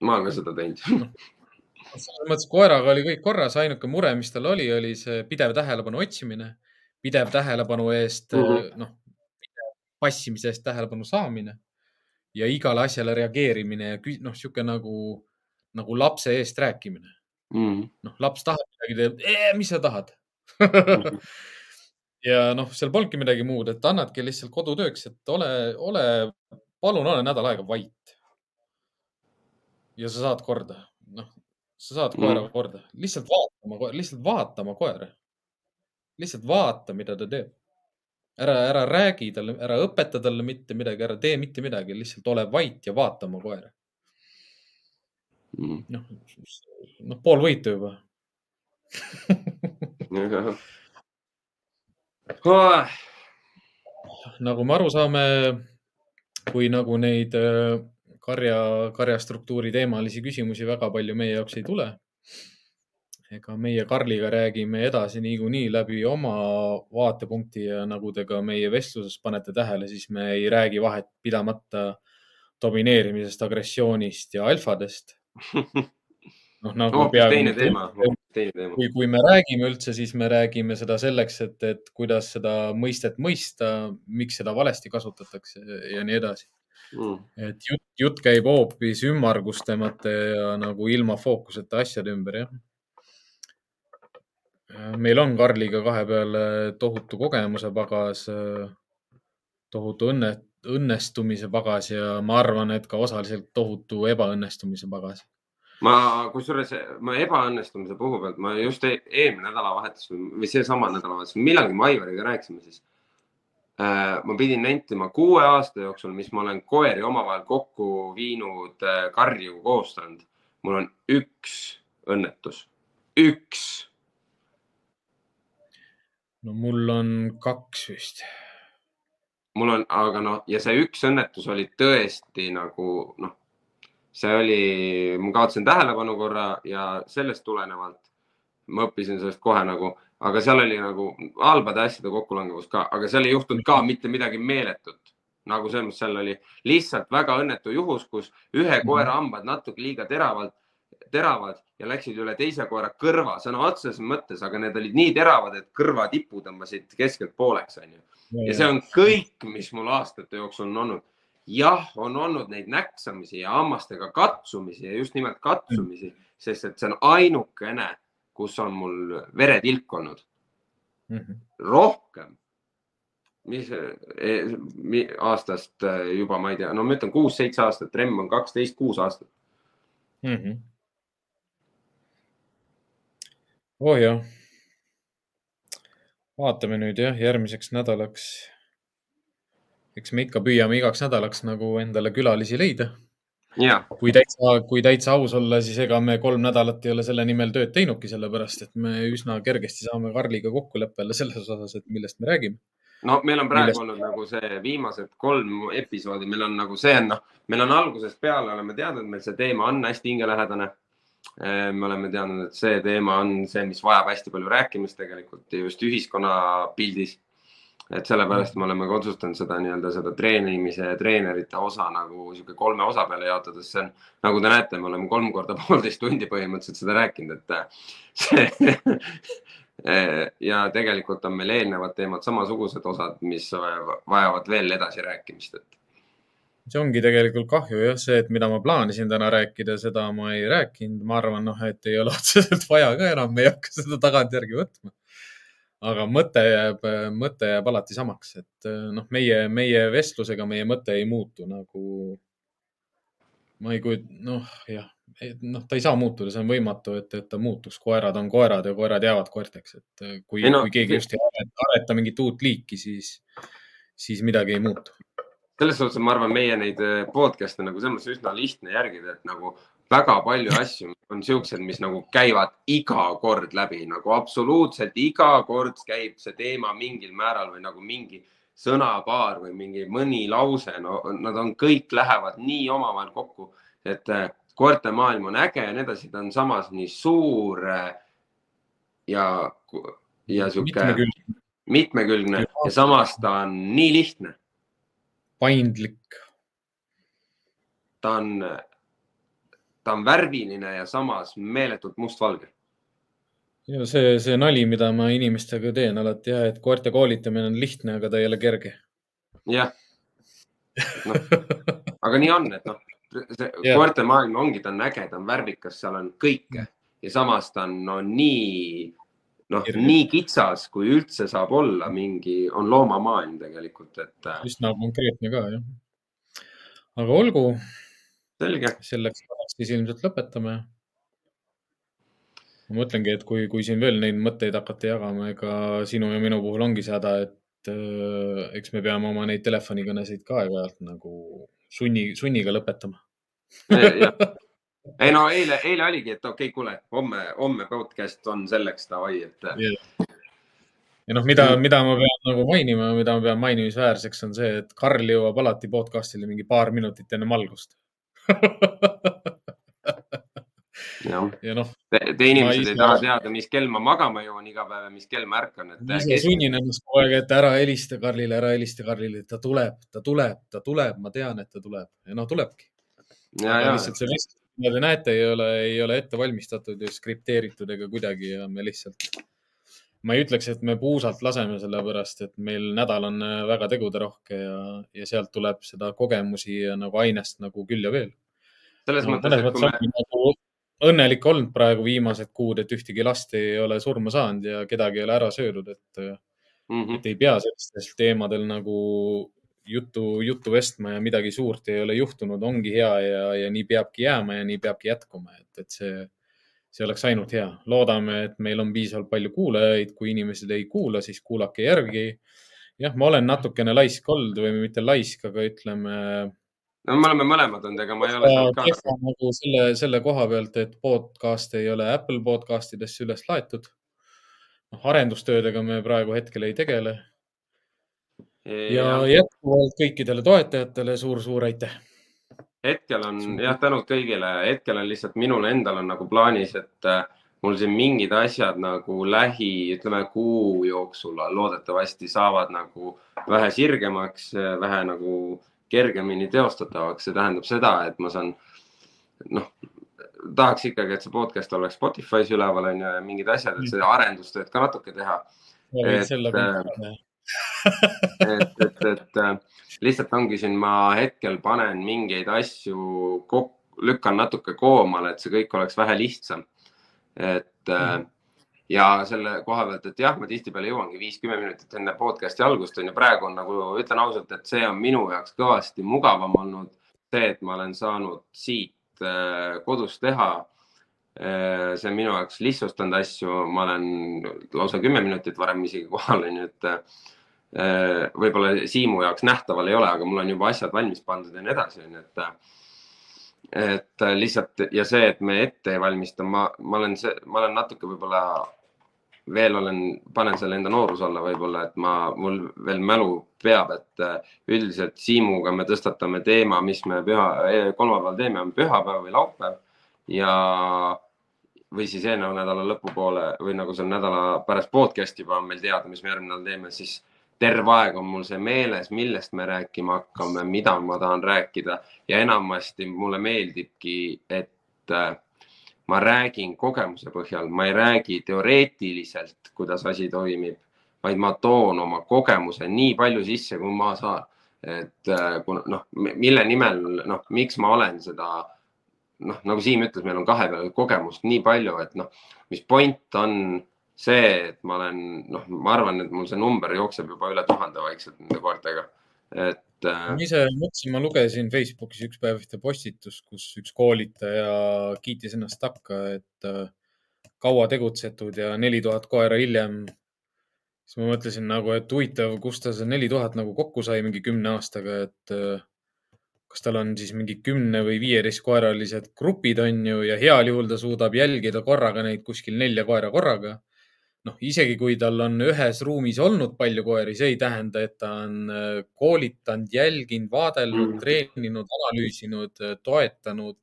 ma olen ka seda teinud no, selles mõttes koeraga oli kõik korras, ainuke mure, mis tal oli, oli see pidev tähelepanu otsimine, pidev tähelepanu eest mm -hmm., noh, passimise eest tähelepanu saamine ja igale asjale reageerimine ja noh, sihuke nagu, nagu lapse eest rääkimine mm -hmm.. noh, laps tahab midagi, teeb, mis sa tahad ja noh, seal polnudki midagi muud, et annadki lihtsalt kodutööks, et ole, ole, palun ole nädal aega vait. ja sa saad korda, noh, sa saad koera mm. korda, lihtsalt vaatama, lihtsalt vaatama koera. lihtsalt vaata, mida ta teeb. ära, ära räägi talle, ära õpeta talle mitte midagi, ära tee mitte midagi, lihtsalt ole vait ja vaata oma koera mm.. noh, noh, pool võitu juba. nagu me aru saame, kui nagu neid äh, karja, karjastruktuuri teemalisi küsimusi väga palju meie jaoks ei tule. ega meie Karliga räägime edasi niikuinii läbi oma vaatepunkti ja nagu te ka meie vestluses panete tähele, siis me ei räägi vahet pidamata domineerimisest, agressioonist ja alfadest noh, nagu no, peaaegu. teine teema, teine teema. kui, kui me räägime üldse, siis me räägime seda selleks, et, et kuidas seda mõistet mõista, miks seda valesti kasutatakse ja nii edasi mm.. et jutt, jutt käib hoopis ümmargustemate ja nagu ilma fookuseta asjade ümber, jah. meil on Karliga kahe peale tohutu kogemuse pagas, tohutu õnne, õnnestumise pagas ja ma arvan, et ka osaliselt tohutu ebaõnnestumise pagas ma, kusjuures ma ebaõnnestumise puhul pealt, ma just e eelmine nädalavahetus või seesama nädalavahetus, millalgi me Aivariga rääkisime siis äh,. ma pidin nentima kuue aasta jooksul, mis ma olen koeri omavahel kokku viinud äh,, karju koostanud. mul on üks õnnetus, üks. no mul on kaks vist mul on, aga noh, ja see üks õnnetus oli tõesti nagu noh, see oli, ma kaotasin tähelepanu korra ja sellest tulenevalt ma õppisin sellest kohe nagu, aga seal oli nagu halbade asjade kokkulangevus ka, aga seal ei juhtunud ka mitte midagi meeletut. nagu selles mõttes seal oli lihtsalt väga õnnetu juhus, kus ühe mhm. koera hambad natuke liiga teravalt, teravad ja läksid üle teise koera kõrva sõna otseses mõttes, aga need olid nii teravad, et kõrvatipu tõmbasid keskelt pooleks, onju. ja see on kõik, mis mul aastate jooksul on olnud jah, on olnud neid näksamisi ja hammastega katsumisi ja just nimelt katsumisi, sest et see on ainukene, kus on mul veretilk olnud mm. -hmm. rohkem, mis mi, aastast juba, ma ei tea, no ma ütlen kuus-seitse aastat, Remm on kaksteist, kuus aastat mm. -hmm. oh jah. vaatame nüüd jah, järgmiseks nädalaks eks me ikka püüame igaks nädalaks nagu endale külalisi leida. kui täitsa, kui täitsa aus olla, siis ega me kolm nädalat ei ole selle nimel tööd teinudki, sellepärast et me üsna kergesti saame Karliga kokkuleppele selles osas, et millest me räägime. no meil on praegu millest... olnud nagu see viimased kolm episoodi, meil on nagu see on noh, meil on algusest peale oleme teadnud, meil see teema on hästi hingelähedane me oleme teadnud, et see teema on see, mis vajab hästi palju rääkimist tegelikult just ühiskonnapildis et sellepärast me oleme ka otsustanud seda nii-öelda seda treenimise ja treenerite osa nagu sihuke kolme osa peale jaotada, sest see on, nagu te näete, me oleme kolm korda poolteist tundi põhimõtteliselt seda rääkinud, et äh, see ja tegelikult on meil eelnevad teemad samasugused osad, mis vajavad veel edasirääkimist, et. See ongi tegelikult kahju jah, see, et mida ma plaanisin täna rääkida, seda ma ei rääkinud, ma arvan, noh, et ei ole otseselt vaja ka enam, me ei hakka seda tagantjärgi võtma aga mõte jääb, mõte jääb alati samaks, et noh, meie, meie vestlusega meie mõte ei muutu nagu. ma ei kujut-, noh, jah, noh, ta ei saa muutuda, see on võimatu, et, et ta muutuks, koerad on koerad ja koerad jäävad koerteks, et kui, no, kui keegi just ei areta, areta mingit uut liiki, siis, siis midagi ei muutu. selles suhtes ma arvan, meie neid podcast'e nagu selles mõttes üsna lihtne järgida, et nagu väga palju asju on siuksed, mis nagu käivad iga kord läbi, nagu absoluutselt iga kord käib see teema mingil määral või nagu mingi sõnapaar või mingi mõni lause, no nad on, kõik lähevad nii omavahel kokku, et äh, koertemaailm on äge ja nii edasi, ta on samas nii suur äh, ja, ja sihuke mitmekülgne ja samas ta on nii lihtne. paindlik. ta on, ta on värviline ja samas meeletult mustvalge. ja see, see nali, mida ma inimestega teen alati jah, et koerte koolitamine on lihtne, aga ta ei ole kerge. jah no.. aga nii on, et noh, see yeah. koerte maailm ongi, ta on äge, ta on värvikas, seal on kõike ja samas ta on no, nii noh, nii kitsas, kui üldse saab olla mingi, on loomamaailm tegelikult, et. Äh, üsna konkreetne ka jah. aga olgu. selge. selleks siis ilmselt lõpetame. ma mõtlengi, et kui, kui siin veel neid mõtteid hakata jagama, ega sinu ja minu puhul ongi see häda, et äh, eks me peame oma neid telefonikõnesid ka aeg-ajalt nagu sunni, sunniga lõpetama. Ei no eile, eile oligi, et okei okay,, kuule, homme, homme podcast on selleks davai, et yeah.. ja noh, mida, mida ma pean nagu mainima, mida ma pean mainimisväärseks, on see, et Karl jõuab alati podcast'ile mingi paar minutit enne algust jah ja noh. Te, inimesed ei taha teada, mis kell ma magama jõuan iga päev ja mis kell ma ärkan. ma ise sunnin ennast kogu aeg, et ära helista Karlile, ära helista Karlile, ta tuleb, ta tuleb, ta tuleb, ma tean, et ta tuleb ja noh, tulebki. lihtsalt see vestlus nagu te näete, ei ole, ei ole ette valmistatud ja skripteeritud ega kuidagi ja me lihtsalt, ma ei ütleks, et me puusalt laseme, sellepärast et meil nädal on äh, väga teguderohke ja, ja sealt tuleb seda kogemusi ja nagu ainest nagu küll ja veel. selles no, mõttes, et kui me nagu õnnelik olnud praegu viimased kuud, et ühtegi last ei ole surma saanud ja kedagi ei ole ära söödud, et mm, -hmm. et ei pea sellistel teemadel nagu juttu, juttu vestma ja midagi suurt ei ole juhtunud, ongi hea ja, ja nii peabki jääma ja nii peabki jätkuma, et, et see, see oleks ainult hea. loodame, et meil on piisavalt palju kuulajaid, kui inimesed ei kuula, siis kuulake järgi. jah, ma olen natukene laisk olnud või mitte laisk, aga ütleme. No me oleme mõlemad olnud, ega ma ei ole sealt ka. nagu selle, selle koha pealt, et podcast ei ole Apple podcast idesse üles laetud. noh, arendustöödega me praegu hetkel ei tegele ja jätkuvalt kõikidele toetajatele suur-suur aitäh. hetkel on jah, tänud kõigile, hetkel on lihtsalt minul endal on nagu plaanis, et äh, mul siin mingid asjad nagu lähi, ütleme kuu jooksul loodetavasti saavad nagu vähe sirgemaks, vähe nagu kergemini teostatavaks. see tähendab seda, et ma saan, noh, tahaks ikkagi, et see podcast oleks Spotify's üleval on ju ja mingid asjad, et seda arendustööd ka natuke teha. Et, äh, et, et, et äh, lihtsalt ongi siin, ma hetkel panen mingeid asju kokku, lükkan natuke koomale, et see kõik oleks vähe lihtsam. et mm. Ja selle koha pealt, et jah, ma tihtipeale jõuangi viis-kümme minutit enne podcast'i algust on ju, praegu on nagu, ütlen ausalt, et see on minu jaoks kõvasti mugavam olnud. see, et ma olen saanud siit äh, kodus teha see on minu jaoks lihtsustanud asju, ma olen lausa kümme minutit varem isegi kohal, onju, et Äh, võib-olla Siimu jaoks nähtaval ei ole, aga mul on juba asjad valmis pandud ja nii edasi, onju, et. Et lihtsalt ja see, et me ette ei valmista, ma, ma olen see, ma olen natuke võib-olla veel olen, panen selle enda nooruse alla võib-olla, et ma, mul veel mälu peab, et üldiselt Siimuga me tõstatame teema, mis me püha, kolmapäeval teeme, on pühapäev või laupäev. Ja või siis eelneva nädala lõpupoole või nagu seal nädala pärast podcast'i juba on meil teada, mis me järgmine nädal teeme, siis terve aeg on mul see meeles, millest me rääkima hakkame, mida ma tahan rääkida ja enamasti mulle meeldibki, et äh, ma räägin kogemuse põhjal, ma ei räägi teoreetiliselt, kuidas asi toimib, vaid ma toon oma kogemuse nii palju sisse, kui ma saan. et äh, kuna noh, mille nimel, noh, miks ma olen seda noh, nagu Siim ütles, meil on kahe peale kogemust nii palju, et noh, mis point on see, et ma olen, noh, ma arvan, et mul see number jookseb juba üle tuhande vaikselt nende koertega, et äh.... ma ise mõtlesin, ma lugesin Facebookis üks päev ühte postitust, kus üks koolitaja kiitis ennast takka, et äh, kaua tegutsetud ja neli tuhat koera hiljem. siis ma mõtlesin nagu, et huvitav, kust ta see neli tuhat nagu kokku sai mingi kümne aastaga, et äh, kas tal on siis mingi kümne või viieteistkoeralised grupid on ju ja heal juhul ta suudab jälgida korraga neid kuskil nelja koera korraga. Noh, isegi kui tal on ühes ruumis olnud palju koeri, see ei tähenda, et ta on äh, koolitanud, jälginud, vaadelnud mm., treeninud, analüüsinud, äh, toetanud,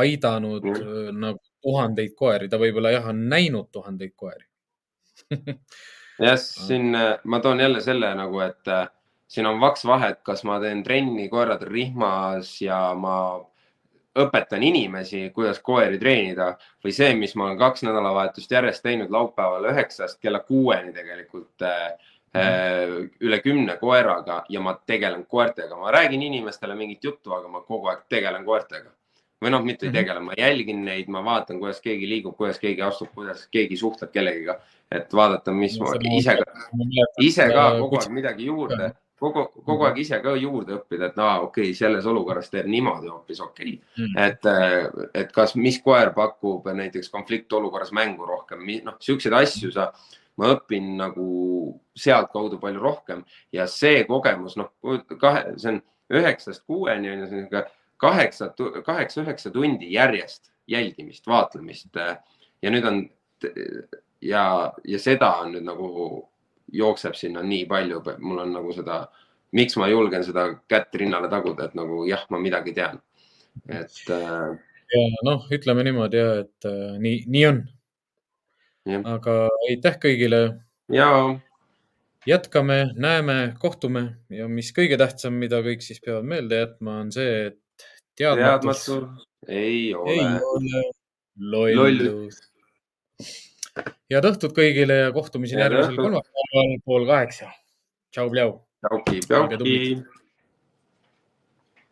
aidanud mm. nagu tuhandeid koeri, ta võib-olla jah, on näinud tuhandeid koeri jah, siin ma toon jälle selle nagu, et siin on vaks vahe, et kas ma teen trenni koerade rihmas ja ma õpetan inimesi, kuidas koeri treenida või see, mis ma olen kaks nädalavahetust järjest teinud laupäeval üheksast kella kuueni tegelikult mm. üle kümne koeraga ja ma tegelen koertega, ma räägin inimestele mingit juttu, aga ma kogu aeg tegelen koertega või noh, mitte ei mhm. tegele, ma jälgin neid, ma vaatan, kuidas keegi liigub, kuidas keegi astub, kuidas keegi suhtleb kellegiga, et vaadata, mis ma ise, ise ka kogu aeg midagi juurde kogu, kogu mhm. aeg ise ka juurde õppida, et aa, okei okay,, selles olukorras teeb niimoodi hoopis okei okay. mm.. et, äh, et kas, mis koer pakub näiteks konfliktolukorras mängu rohkem, noh, siukseid asju sa, ma õpin nagu sealtkaudu palju rohkem ja see kogemus, noh, kahe, see on üheksast kuueni on ju, see on niisugune kaheksa, kaheksa-üheksa tundi järjest jälgimist, vaatlemist ja nüüd on ja, ja seda on nüüd nagu jookseb sinna nii palju, mul on nagu seda, miks ma julgen seda kätt rinnale taguda, et nagu jah, ma midagi tean, et äh.... ja noh, ütleme niimoodi ja et äh, nii, nii on. aga aitäh kõigile. ja. jätkame, näeme, kohtume ja mis kõige tähtsam, mida kõik siis peavad meelde jätma, on see, et teadmatus, teadmatus ei ole, ei ole lollus Loll head õhtut kõigile ja kohtumiseni järgmisel kolmapäeval pool kaheksa. tšau, Pljau. tšauki, Pljauki.